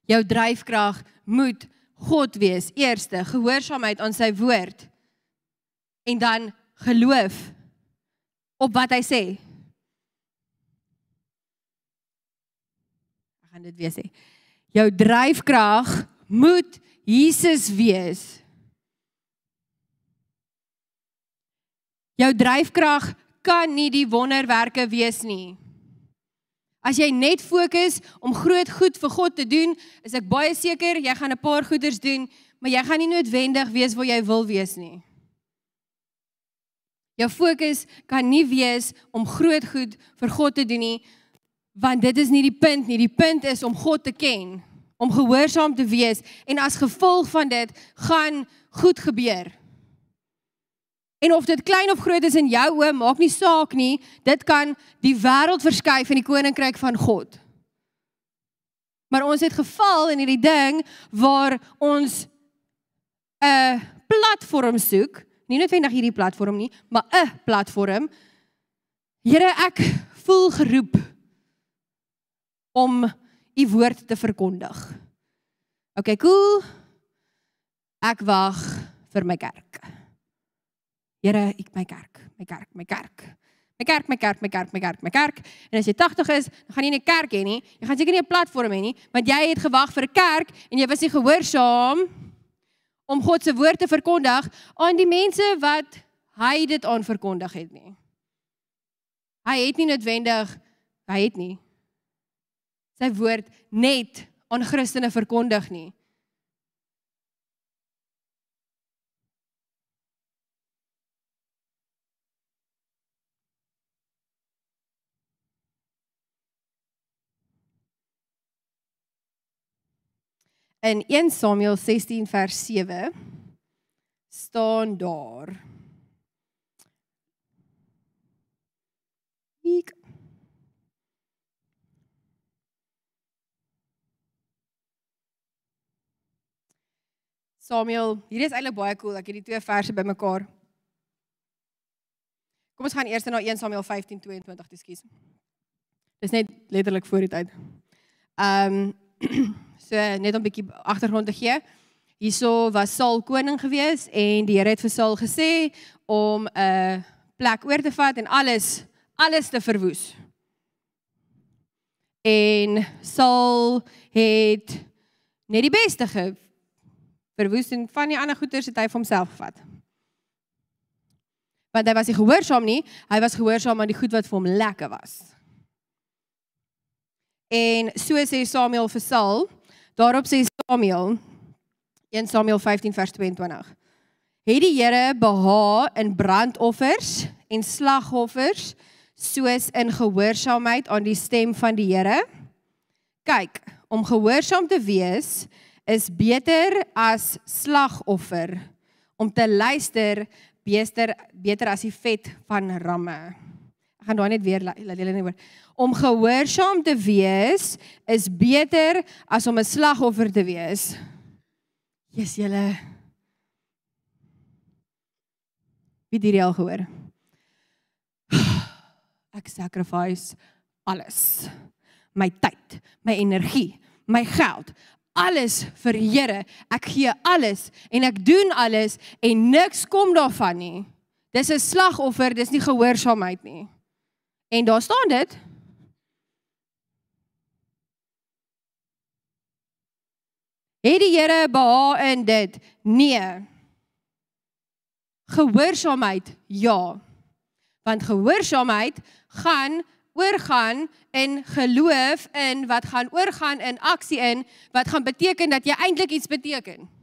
Jou dryfkrag moet God wees, eerste gehoorsaamheid aan sy woord en dan geloof op wat hy sê. Ek gaan dit weer sê. Jou dryfkrag moet Jesus wees. Jou dryfkrag kan nie die wonderwerke wees nie. As jy net fokus om groot goed vir God te doen, is ek baie seker jy gaan 'n paar goeders doen, maar jy gaan nie noodwendig wees waar jy wil wees nie. Jou fokus kan nie wees om groot goed vir God te doen nie, want dit is nie die punt nie. Die punt is om God te ken, om gehoorsaam te wees en as gevolg van dit gaan goed gebeur. En of dit klein of groot is in jou oë, maak nie saak nie. Dit kan die wêreld verskuif in die koninkryk van God. Maar ons het geval in hierdie ding waar ons 'n platform soek, nie noodwendig hierdie platform nie, maar 'n platform. Here, ek voel geroep om u woord te verkondig. OK, cool. Ek wag vir my kerk. Here, ek my kerk, my kerk, my kerk. My kerk, my kerk, my kerk, my kerk, my kerk. En as jy 80 is, dan gaan jy nie 'n kerk hê nie. Jy gaan seker nie 'n platform hê nie, want jy het gewag vir 'n kerk en jy was nie gehoorsaam om God se woord te verkondig aan die mense wat hy dit aan verkondig het nie. Hy het nie noodwendig hy het nie sy woord net aan Christene verkondig nie. In 1 Samuel 16 vers 7 staan daar Ek Samuel, hier is eintlik baie cool. Ek het die twee verse bymekaar. Kom ons gaan eers na 1 Samuel 15:22, ekskuus. Dis net letterlik voor die tyd. Ehm um, [clears throat] so net om 'n bietjie agtergrond te gee. Hierso was Saul koning gewees en die Here het vir Saul gesê om 'n plek oor te vat en alles alles te verwoes. En Saul het net die beste ge verwoes en van die ander goeders het hy vir homself gevat. Want hy was nie gehoorsaam nie, hy was gehoorsaam aan die goed wat vir hom lekker was. En so sê Samuel vir Saul, daarop sê Samuel 1 Samuel 15 vers 22. Het die Here behaag in brandoffers en slagoffers soos in gehoorsaamheid aan die stem van die Here? Kyk, om gehoorsaam te wees is beter as slagoffer. Om te luister beter beter as die vet van ramme. Ek gaan daai net weer laat julle net hoor. Om gehoorsaam te wees is beter as om 'n slagoffer te wees. Jesus julle Wie dit al gehoor? [sighs] Ek sacrifice alles. My tyd, my energie, my geld, alles vir Here. Ek gee alles en ek doen alles en niks kom daarvan nie. Dis 'n slagoffer, dis nie gehoorsaamheid nie. En daar staan dit. Het die Here behaag in dit? Nee. Gehoorsaamheid? Ja. Want gehoorsaamheid gaan oorgaan in geloof in wat gaan oorgaan in aksie in wat gaan beteken dat jy eintlik iets beteken.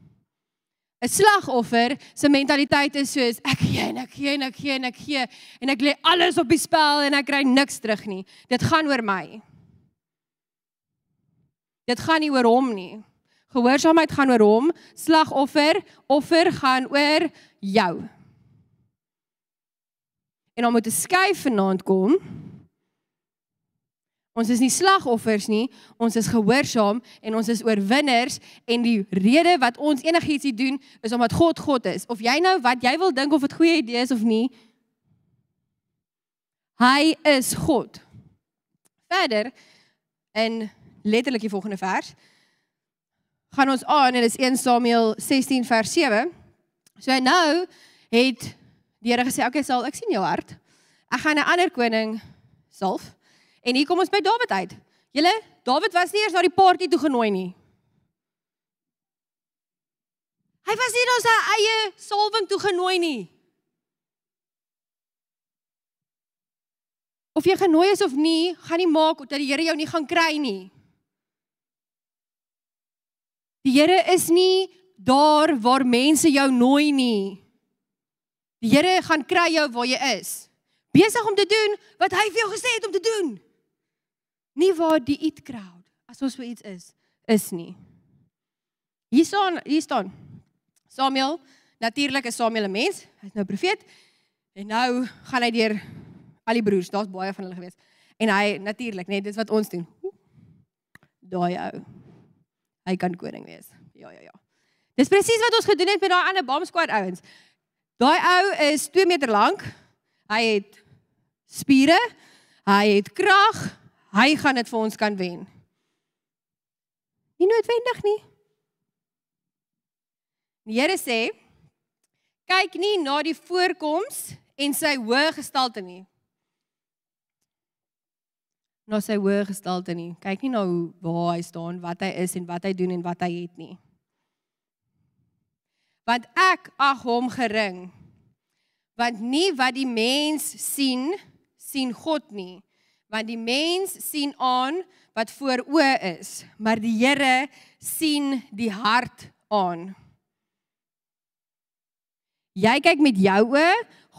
'n Slagoffer se mentaliteit is soos ek gee en ek gee en ek gee en ek gee en ek lê alles op die spel en ek kry niks terug nie. Dit gaan oor my. Dit gaan nie oor hom nie. Gehoorsaamheid gaan oor hom, slagoffer, offer gaan oor jou. En om moet 'n skuif vanaand kom. Ons is nie slagoffers nie, ons is gehoorsaam en ons is oorwinners en die rede wat ons enigiets doen is omdat God God is. Of jy nou wat jy wil dink of dit goeie idee is of nie, hy is God. Verder in letterlik die volgende vers gaan ons aan en dit is 1 Samuel 16 vers 7. So nou het die Here gesê, "Oké, okay, sal ek sien jou hart. Ek gaan 'n ander koning salf." En hier kom ons by Dawid uit. Julle, Dawid was nie eers na die party toe genooi nie. Hy was nie na sy eie salwing toe genooi nie. Of jy genooi is of nie, gaan nie maak dat die Here jou nie gaan kry nie. Die Here is nie daar waar mense jou nooi nie. Die Here gaan kry jou waar jy is. Besig om te doen wat hy vir jou gesê het om te doen nie waar die it crowd as ons vir iets is is nie. Hier staan hier staan Samuel, natuurlik is Samuel 'n mens, hy's nou profeet. En nou gaan hy deur al die broers, daar's baie van hulle gewees. En hy natuurlik, net dis wat ons doen. Daai ou. Hy kan koning wees. Ja ja ja. Dis presies wat ons gedoen het met daai ander bomb squad ouens. Daai ou is 2 meter lank. Hy het spiere, hy het krag, hy gaan dit vir ons kan wen. Nie noodwendig nie. Die Here sê kyk nie na die voorkoms en sy hoë gestalte nie. Na sy hoë gestalte nie. Kyk nie na hoe waar hy staan, wat hy is en wat hy doen en wat hy het nie. Want ek ag hom gering. Want nie wat die mens sien, sien God nie. Want die mens sien aan wat voor oë is, maar die Here sien die hart aan. Jy kyk met jou oë,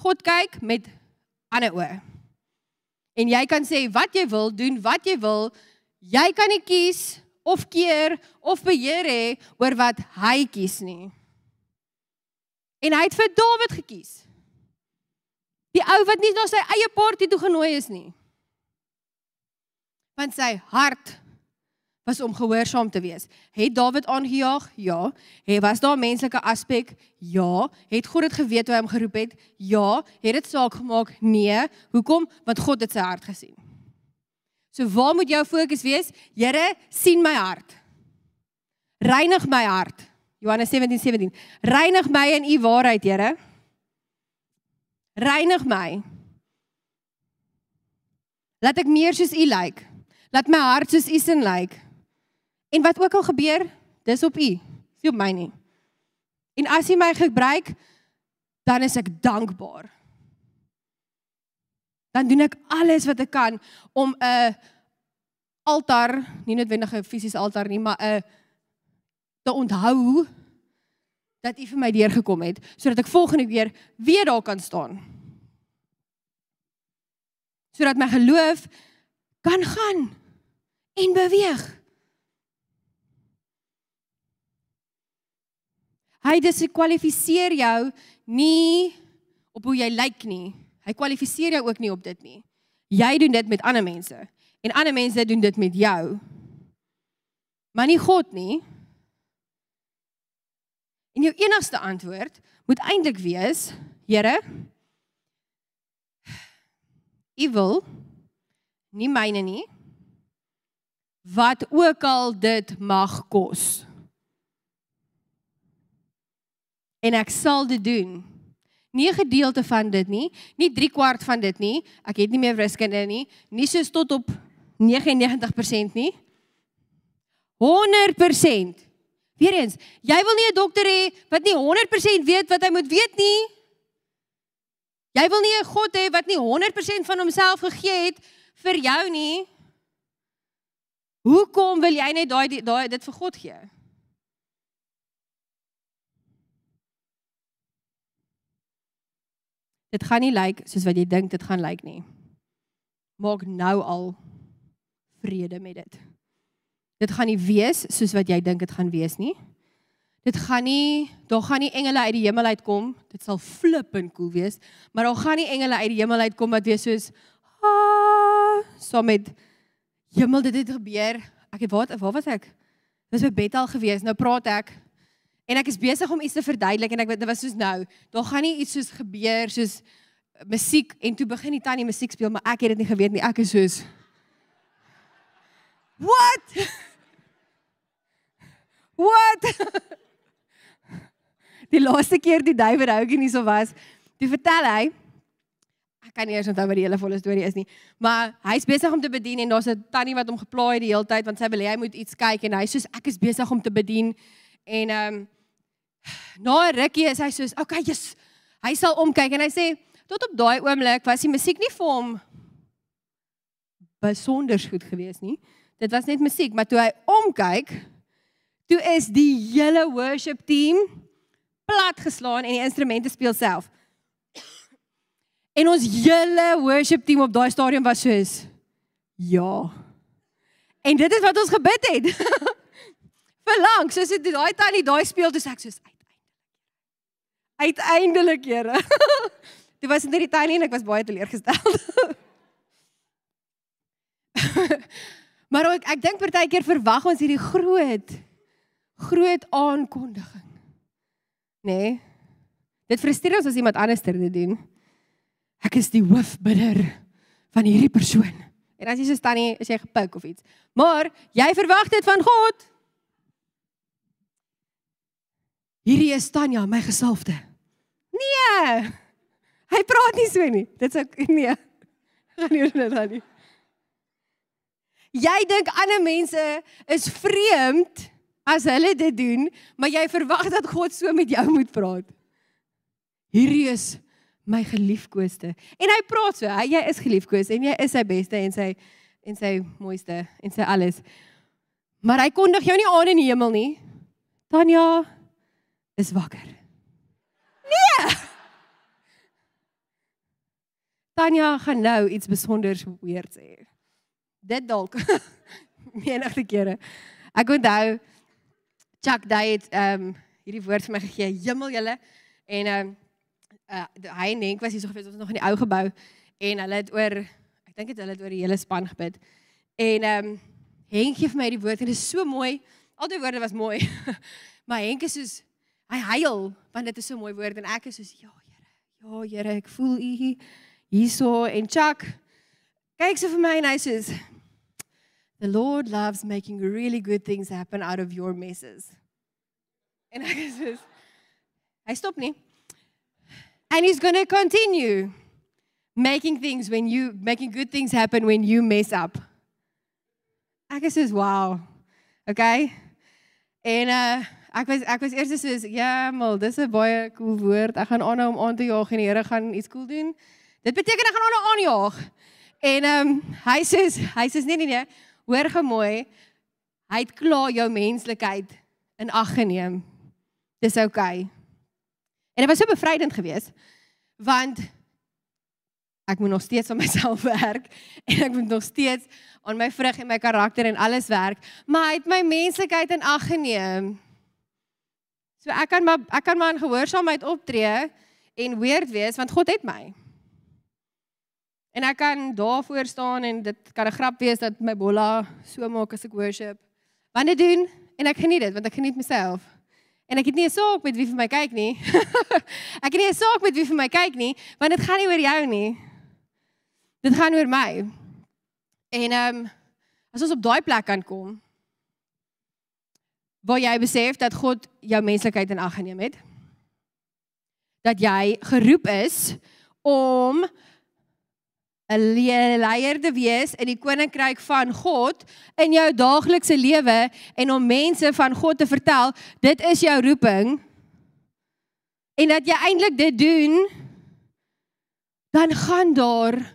God kyk met ander oë. En jy kan sê wat jy wil doen, wat jy wil. Jy kan nie kies of keer of beheer hê oor wat hy kies nie. En hy het vir Dawid gekies. Die ou wat nie na sy eie party toe genooi is nie. Want sy hart was om gehoorsaam te wees. Het Dawid aangejaag? Ja. Het was daar 'n menslike aspek? Ja. Het God dit geweet toe hy hom geroep het? Ja. Het dit saak gemaak? Nee. Hoekom? Want God het sy hart gesien. So waar moet jou fokus wees? Here, sien my hart. Reinig my hart. Johannes 17:17. 17. Reinig my in u waarheid, Here. Reinig my. Laat ek meer soos u lyk. Like. Laat my hart soos u sin lyk. Like. En wat ook al gebeur, dis op U, nie op my nie. En as U my gebruik, dan is ek dankbaar. Dan doen ek alles wat ek kan om 'n altaar, nie noodwendig 'n fisiese altaar nie, maar 'n te onthou dat U vir my deurgekom het sodat ek volgende keer weer daar kan staan. Sodat my geloof kan gaan en beweeg. Hy diskwalifiseer jou nie op hoe jy lyk nie. Hy kwalifiseer jou ook nie op dit nie. Jy doen dit met ander mense en ander mense doen dit met jou. Maar nie God nie. En jou enigste antwoord moet eintlik wees, Here, U wil nie myne nie wat ook al dit mag kos. en ek sal dit doen. Nie 'n gedeelte van dit nie, nie 3 kwart van dit nie. Ek het nie meer wiskunde nie, nie soos tot op 99% nie. 100%. Weerens, jy wil nie 'n dokter hê wat nie 100% weet wat hy moet weet nie. Jy wil nie 'n God hê wat nie 100% van homself gegee het vir jou nie. Hoekom wil jy net daai daai dit vir God gee? Dit gaan nie lyk like soos wat jy dink dit gaan lyk like nie. Maak nou al vrede met dit. Dit gaan nie wees soos wat jy dink dit gaan wees nie. Dit gaan nie, daar gaan nie engele uit die hemel uitkom. Dit sal flippend cool wees, maar daar gaan nie engele uit die hemel uitkom wat wees soos ah, so met hemel dit het gebeur. Ek het waar waar was ek? Was by Bethel gewees. Nou praat ek En ek is besig om iets te verduidelik en ek weet dit was soos nou, daar gaan nie iets soos gebeur soos musiek en toe begin die tannie musiek speel, maar ek het dit nie geweet nie. Ek is soos What? [laughs] What? [laughs] Die laaste keer die David Hougie nie so was, toe vertel hy ek kan nie eens onthou wat die hele volle storie is nie, maar hy's besig om te bedien en daar's 'n tannie wat hom geplaai die hele tyd want sy wil hê hy moet iets kyk en hy sê ek is besig om te bedien En ehm um, [sighs] na 'n rukkie is hy soos, "Oké, okay, jy's hy sal omkyk en hy sê, tot op daai oomblik was die musiek nie vir hom besonder goed geweest nie. Dit was net musiek, maar toe hy omkyk, toe is die hele worship team plat geslaan en die instrumente speel self. En ons hele worship team op daai stadion was soos ja. En dit is wat ons gebid het. [laughs] verlang soos dit daai tannie daai speel toe ek soos uiteindelik [laughs] uiteindelik Here [laughs] dit was net die tannie en ek was baie teleurgestel maar ook ek dink partykeer verwag ons hierdie groot groot aankondiging Nê? Nee? Dit frustreer ons as iemand anders dit doen. Ek is die hoofbidder van hierdie persoon. En as jy so staan nie, is jy gepik of iets. Maar jy verwag dit van God. Hierdie is Tanya, my gesalfde. Nee. Hy praat nie so nie. Dit's ek [laughs] nee. Gaan nie oor dit nie. Jy dink ander mense is vreemd as hulle dit doen, maar jy verwag dat God so met jou moet praat. Hierdie is my geliefkoeste. En hy praat so, hy, jy is geliefkoes en jy is sy beste en sy en sy mooiste en sy alles. Maar hy kondig jou nie aan in die hemel nie. Tanya is wakker. Nee. Tanya gaan nou iets besonders weer sê. Dit dalk [laughs] menigte kere. Ek onthou Chuck Day het ehm um, hierdie woord vir my gegee, hemel julle en ehm um, uh, hy en Henk was hier so gewees ons nog in die ou gebou en hulle het oor ek dink dit hulle het oor die hele span gebid. En ehm um, Henk gee vir my die woord en dit is so mooi. Al die woorde was mooi. [laughs] maar Henk is soos hy huil want dit is so mooi woord en ek is soos ja Here. Ja Here, ek voel u hierso en Chuck kyk so vir my en hy sê The Lord loves making really good things happen out of your messes. En ek sê hy stop nie. And he's going to continue making things when you making good things happen when you mess up. Ek sê wow. Okay? En uh ek was ek was eers soos ja, mal, dis 'n baie cool woord. Ek gaan aanhou om aan te jaag en die Here gaan iets cool doen. Dit beteken ek gaan aanhou aanjaag. En ehm um, hy sê hy sê nee nee nee, hoor gemooi. Hy het klaar jou menslikheid in ag geneem. Dis okay. En dit was so bevrydend geweest want ek moet nog steeds aan myself [laughs] werk en ek moet nog steeds aan my vrug en my karakter en alles werk, maar hy het my menslikheid in ag geneem. So ek kan maar ek kan maar in gehoorsaamheid optree en weird wees want God het my. En ek kan daarvoor staan en dit kan 'n grap wees dat my bolla so maak as ek worship. Want dit doen en ek geniet dit want ek geniet myself. En ek het nie 'n saak met wie vir my kyk nie. [laughs] ek het nie 'n saak met wie vir my kyk nie, want dit gaan nie oor jou nie. Dit gaan oor my. En ehm um, as ons op daai plek kan kom waar jy besef dat God jou menslikheid in ag geneem het, dat jy geroep is om 'n leier te wees in die koninkryk van God in jou daaglikse lewe en om mense van God te vertel, dit is jou roeping. En dat jy eintlik dit doen, dan gaan daar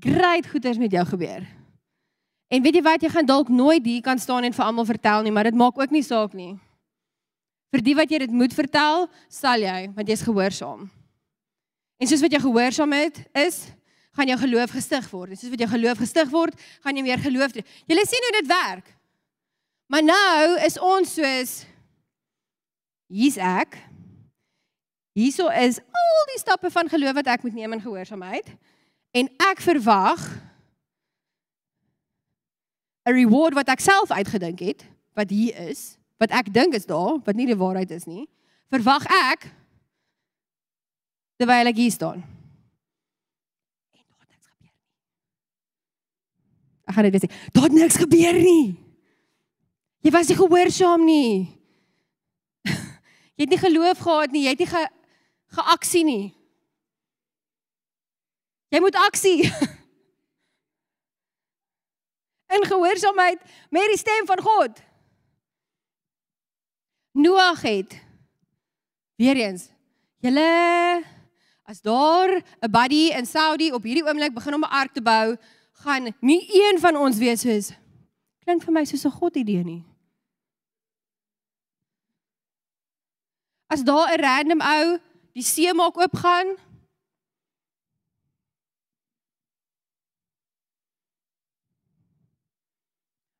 groot goeders met jou gebeur. En weet jy wat, jy gaan dalk nooit hier kan staan en vir almal vertel nie, maar dit maak ook nie saak nie. Vir die wat jy dit moet vertel, sal jy, want jy's gehoorsaam. En soos wat jy gehoorsaamheid is, gaan jou geloof gestig word. En soos wat jou geloof gestig word, gaan jy meer geloof hê. Jy sien hoe dit werk. Maar nou is ons soos hier's ek. Hierso is al die stappe van geloof wat ek moet neem in gehoorsaamheid. En ek verwag 'n reward wat ek self uitgedink het, wat hier is, wat ek dink is daar, wat nie die waarheid is nie. Verwag ek terwyl ek hier staan. En daar niks gebeur nie. Ek gaan net sê, daar niks gebeur nie. Jy was nie gehoorsaam nie. Jy het nie geloof gehad nie, jy het nie ge geaksie nie. Jy moet aksie. [laughs] In gehoorsaamheid met die stem van God. Noag het weer eens julle As daar 'n buddy in Saudi op hierdie oomblik begin om 'n ark te bou, gaan nie een van ons wees soos klink vir my soos 'n God idee nie. As daar 'n random ou die see maak oopgaan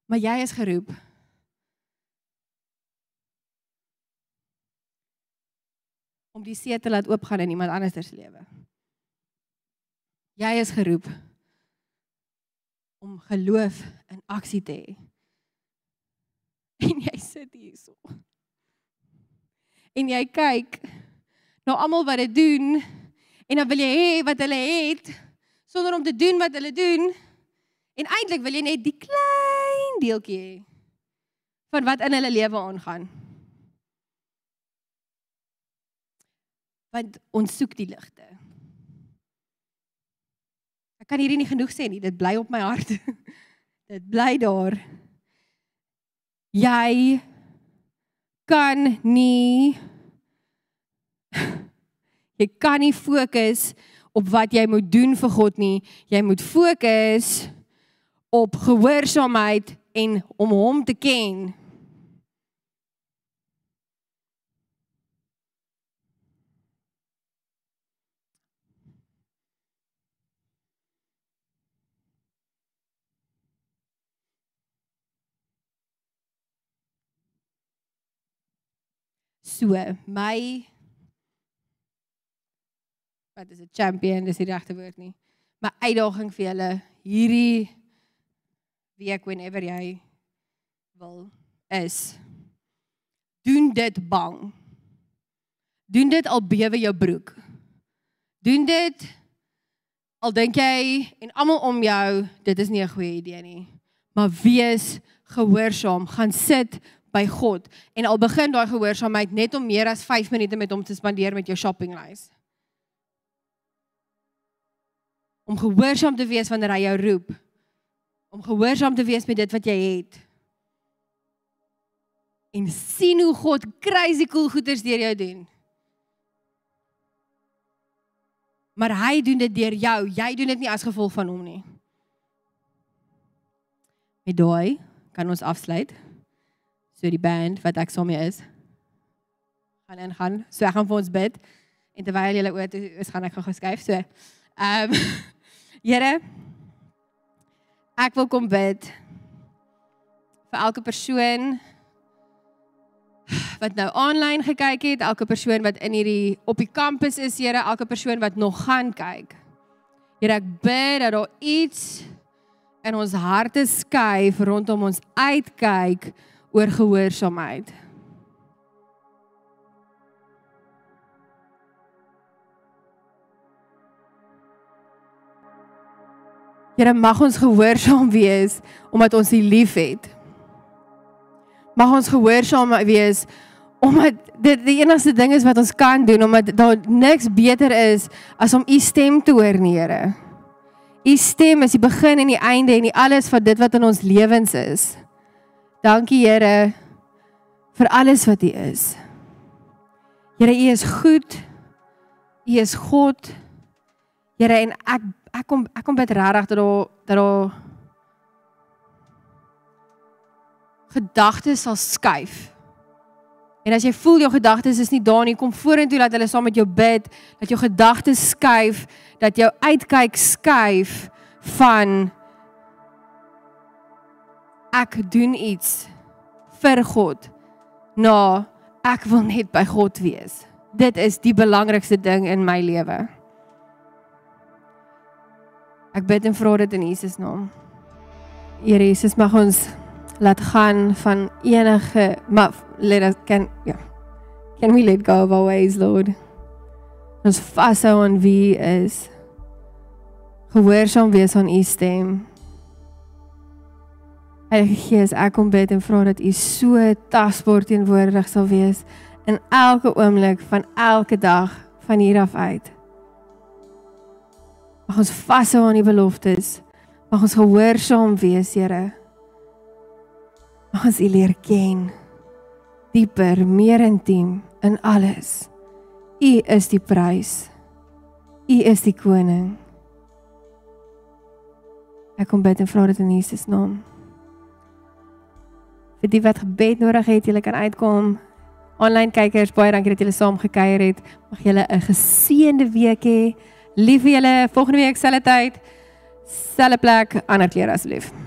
Maar jy is geroep om die see te laat oopgaan in iemand anders se lewe. Jy is geroep om geloof in aksie te hê. En jy sit hierso. en jy kyk na almal wat dit doen en dan wil jy hê wat hulle het sonder om te doen wat hulle doen en eintlik wil jy net die klein deeltjie hê van wat in hulle lewe aangaan. Want ons soek die ligte. Ek kan hierdie nie genoeg sê nie, dit bly op my hart. [laughs] dit bly daar. Jy kan nie [laughs] jy kan nie fokus op wat jy moet doen vir God nie. Jy moet fokus op gehoorsaamheid en om hom te ken. So, my wat is 'n champion, dis die regte woord nie. My uitdaging vir julle hierdie week whenever jy wil is doen dit bang. Doen dit al bewe jou broek. Doen dit al dink jy en almal om jou dit is nie 'n goeie idee nie. Maar wees gehoorsaam, gaan sit by God en al begin daai gehoorsaamheid net om meer as 5 minute met hom te spandeer met jou shoppinglys. Om gehoorsaam te wees wanneer hy jou roep. Om gehoorsaam te wees met dit wat jy het. En sien hoe God crazy cool goeders deur jou doen. Maar hy doen dit deur jou. Jy doen dit nie as gevolg van hom nie. Met daai kan ons afsluit. So die band wat ek saam mee is gaan in gaan. So ek gaan vir ons bid en terwyl julle oor is gaan ek gou geskuif. So ehm um, [laughs] Here ek wil kom bid vir elke persoon wat nou aanlyn gekyk het, elke persoon wat in hierdie op die kampus is, Here, elke persoon wat nog gaan kyk. Here, ek bid dat daar iets in ons harte skuif rondom ons uitkyk oor gehoorsaamheid. Here mag ons gehoorsaam wees omdat ons U liefhet. Mag ons gehoorsaam wees omdat dit die enigste ding is wat ons kan doen omdat daar niks beter is as om U stem te hoor, Here. U stem is die begin en die einde en die alles van dit wat in ons lewens is. Dankie Here vir alles wat U is. Here, U is goed. U is God. Here en ek ek kom ek kom bid regtig dat daar dat daar gedagtes sal skuif. En as jy voel jou gedagtes is nie daar nie, kom vorentoe dat hulle saam met jou bid, dat jou gedagtes skuif, dat jou uitkyk skuif van ek doen iets vir God. Nou, ek wil net by God wees. Dit is die belangrikste ding in my lewe. Ek bid en vra dit in Jesus naam. Here Jesus, mag ons laat gaan van enige maar let us can ja. Can we let go of our ways, Lord? Ons vashou aan wie is. Gehoorsaam wees aan U stem. Heilige Gees, ek kom bid en vra dat U so tasbaar teenwoordig sal wees in elke oomblik van elke dag van hier af uit. Mag ons vashou aan U beloftes. Mag ons gehoorsaam wees, Here. Mag ons U leer ken dieper, meer intiem in alles. U is die prys. U is die koning. Ek kom bid en vra dit in Jesus naam vir die wat gebed nodig het, julle kan uitkom. Online kykers, baie dankie dat julle saam gekuier het. Mag julle 'n geseënde week hê. Lief vir julle. Volgende week selfde tyd, selfde plek, ander keer asseblief.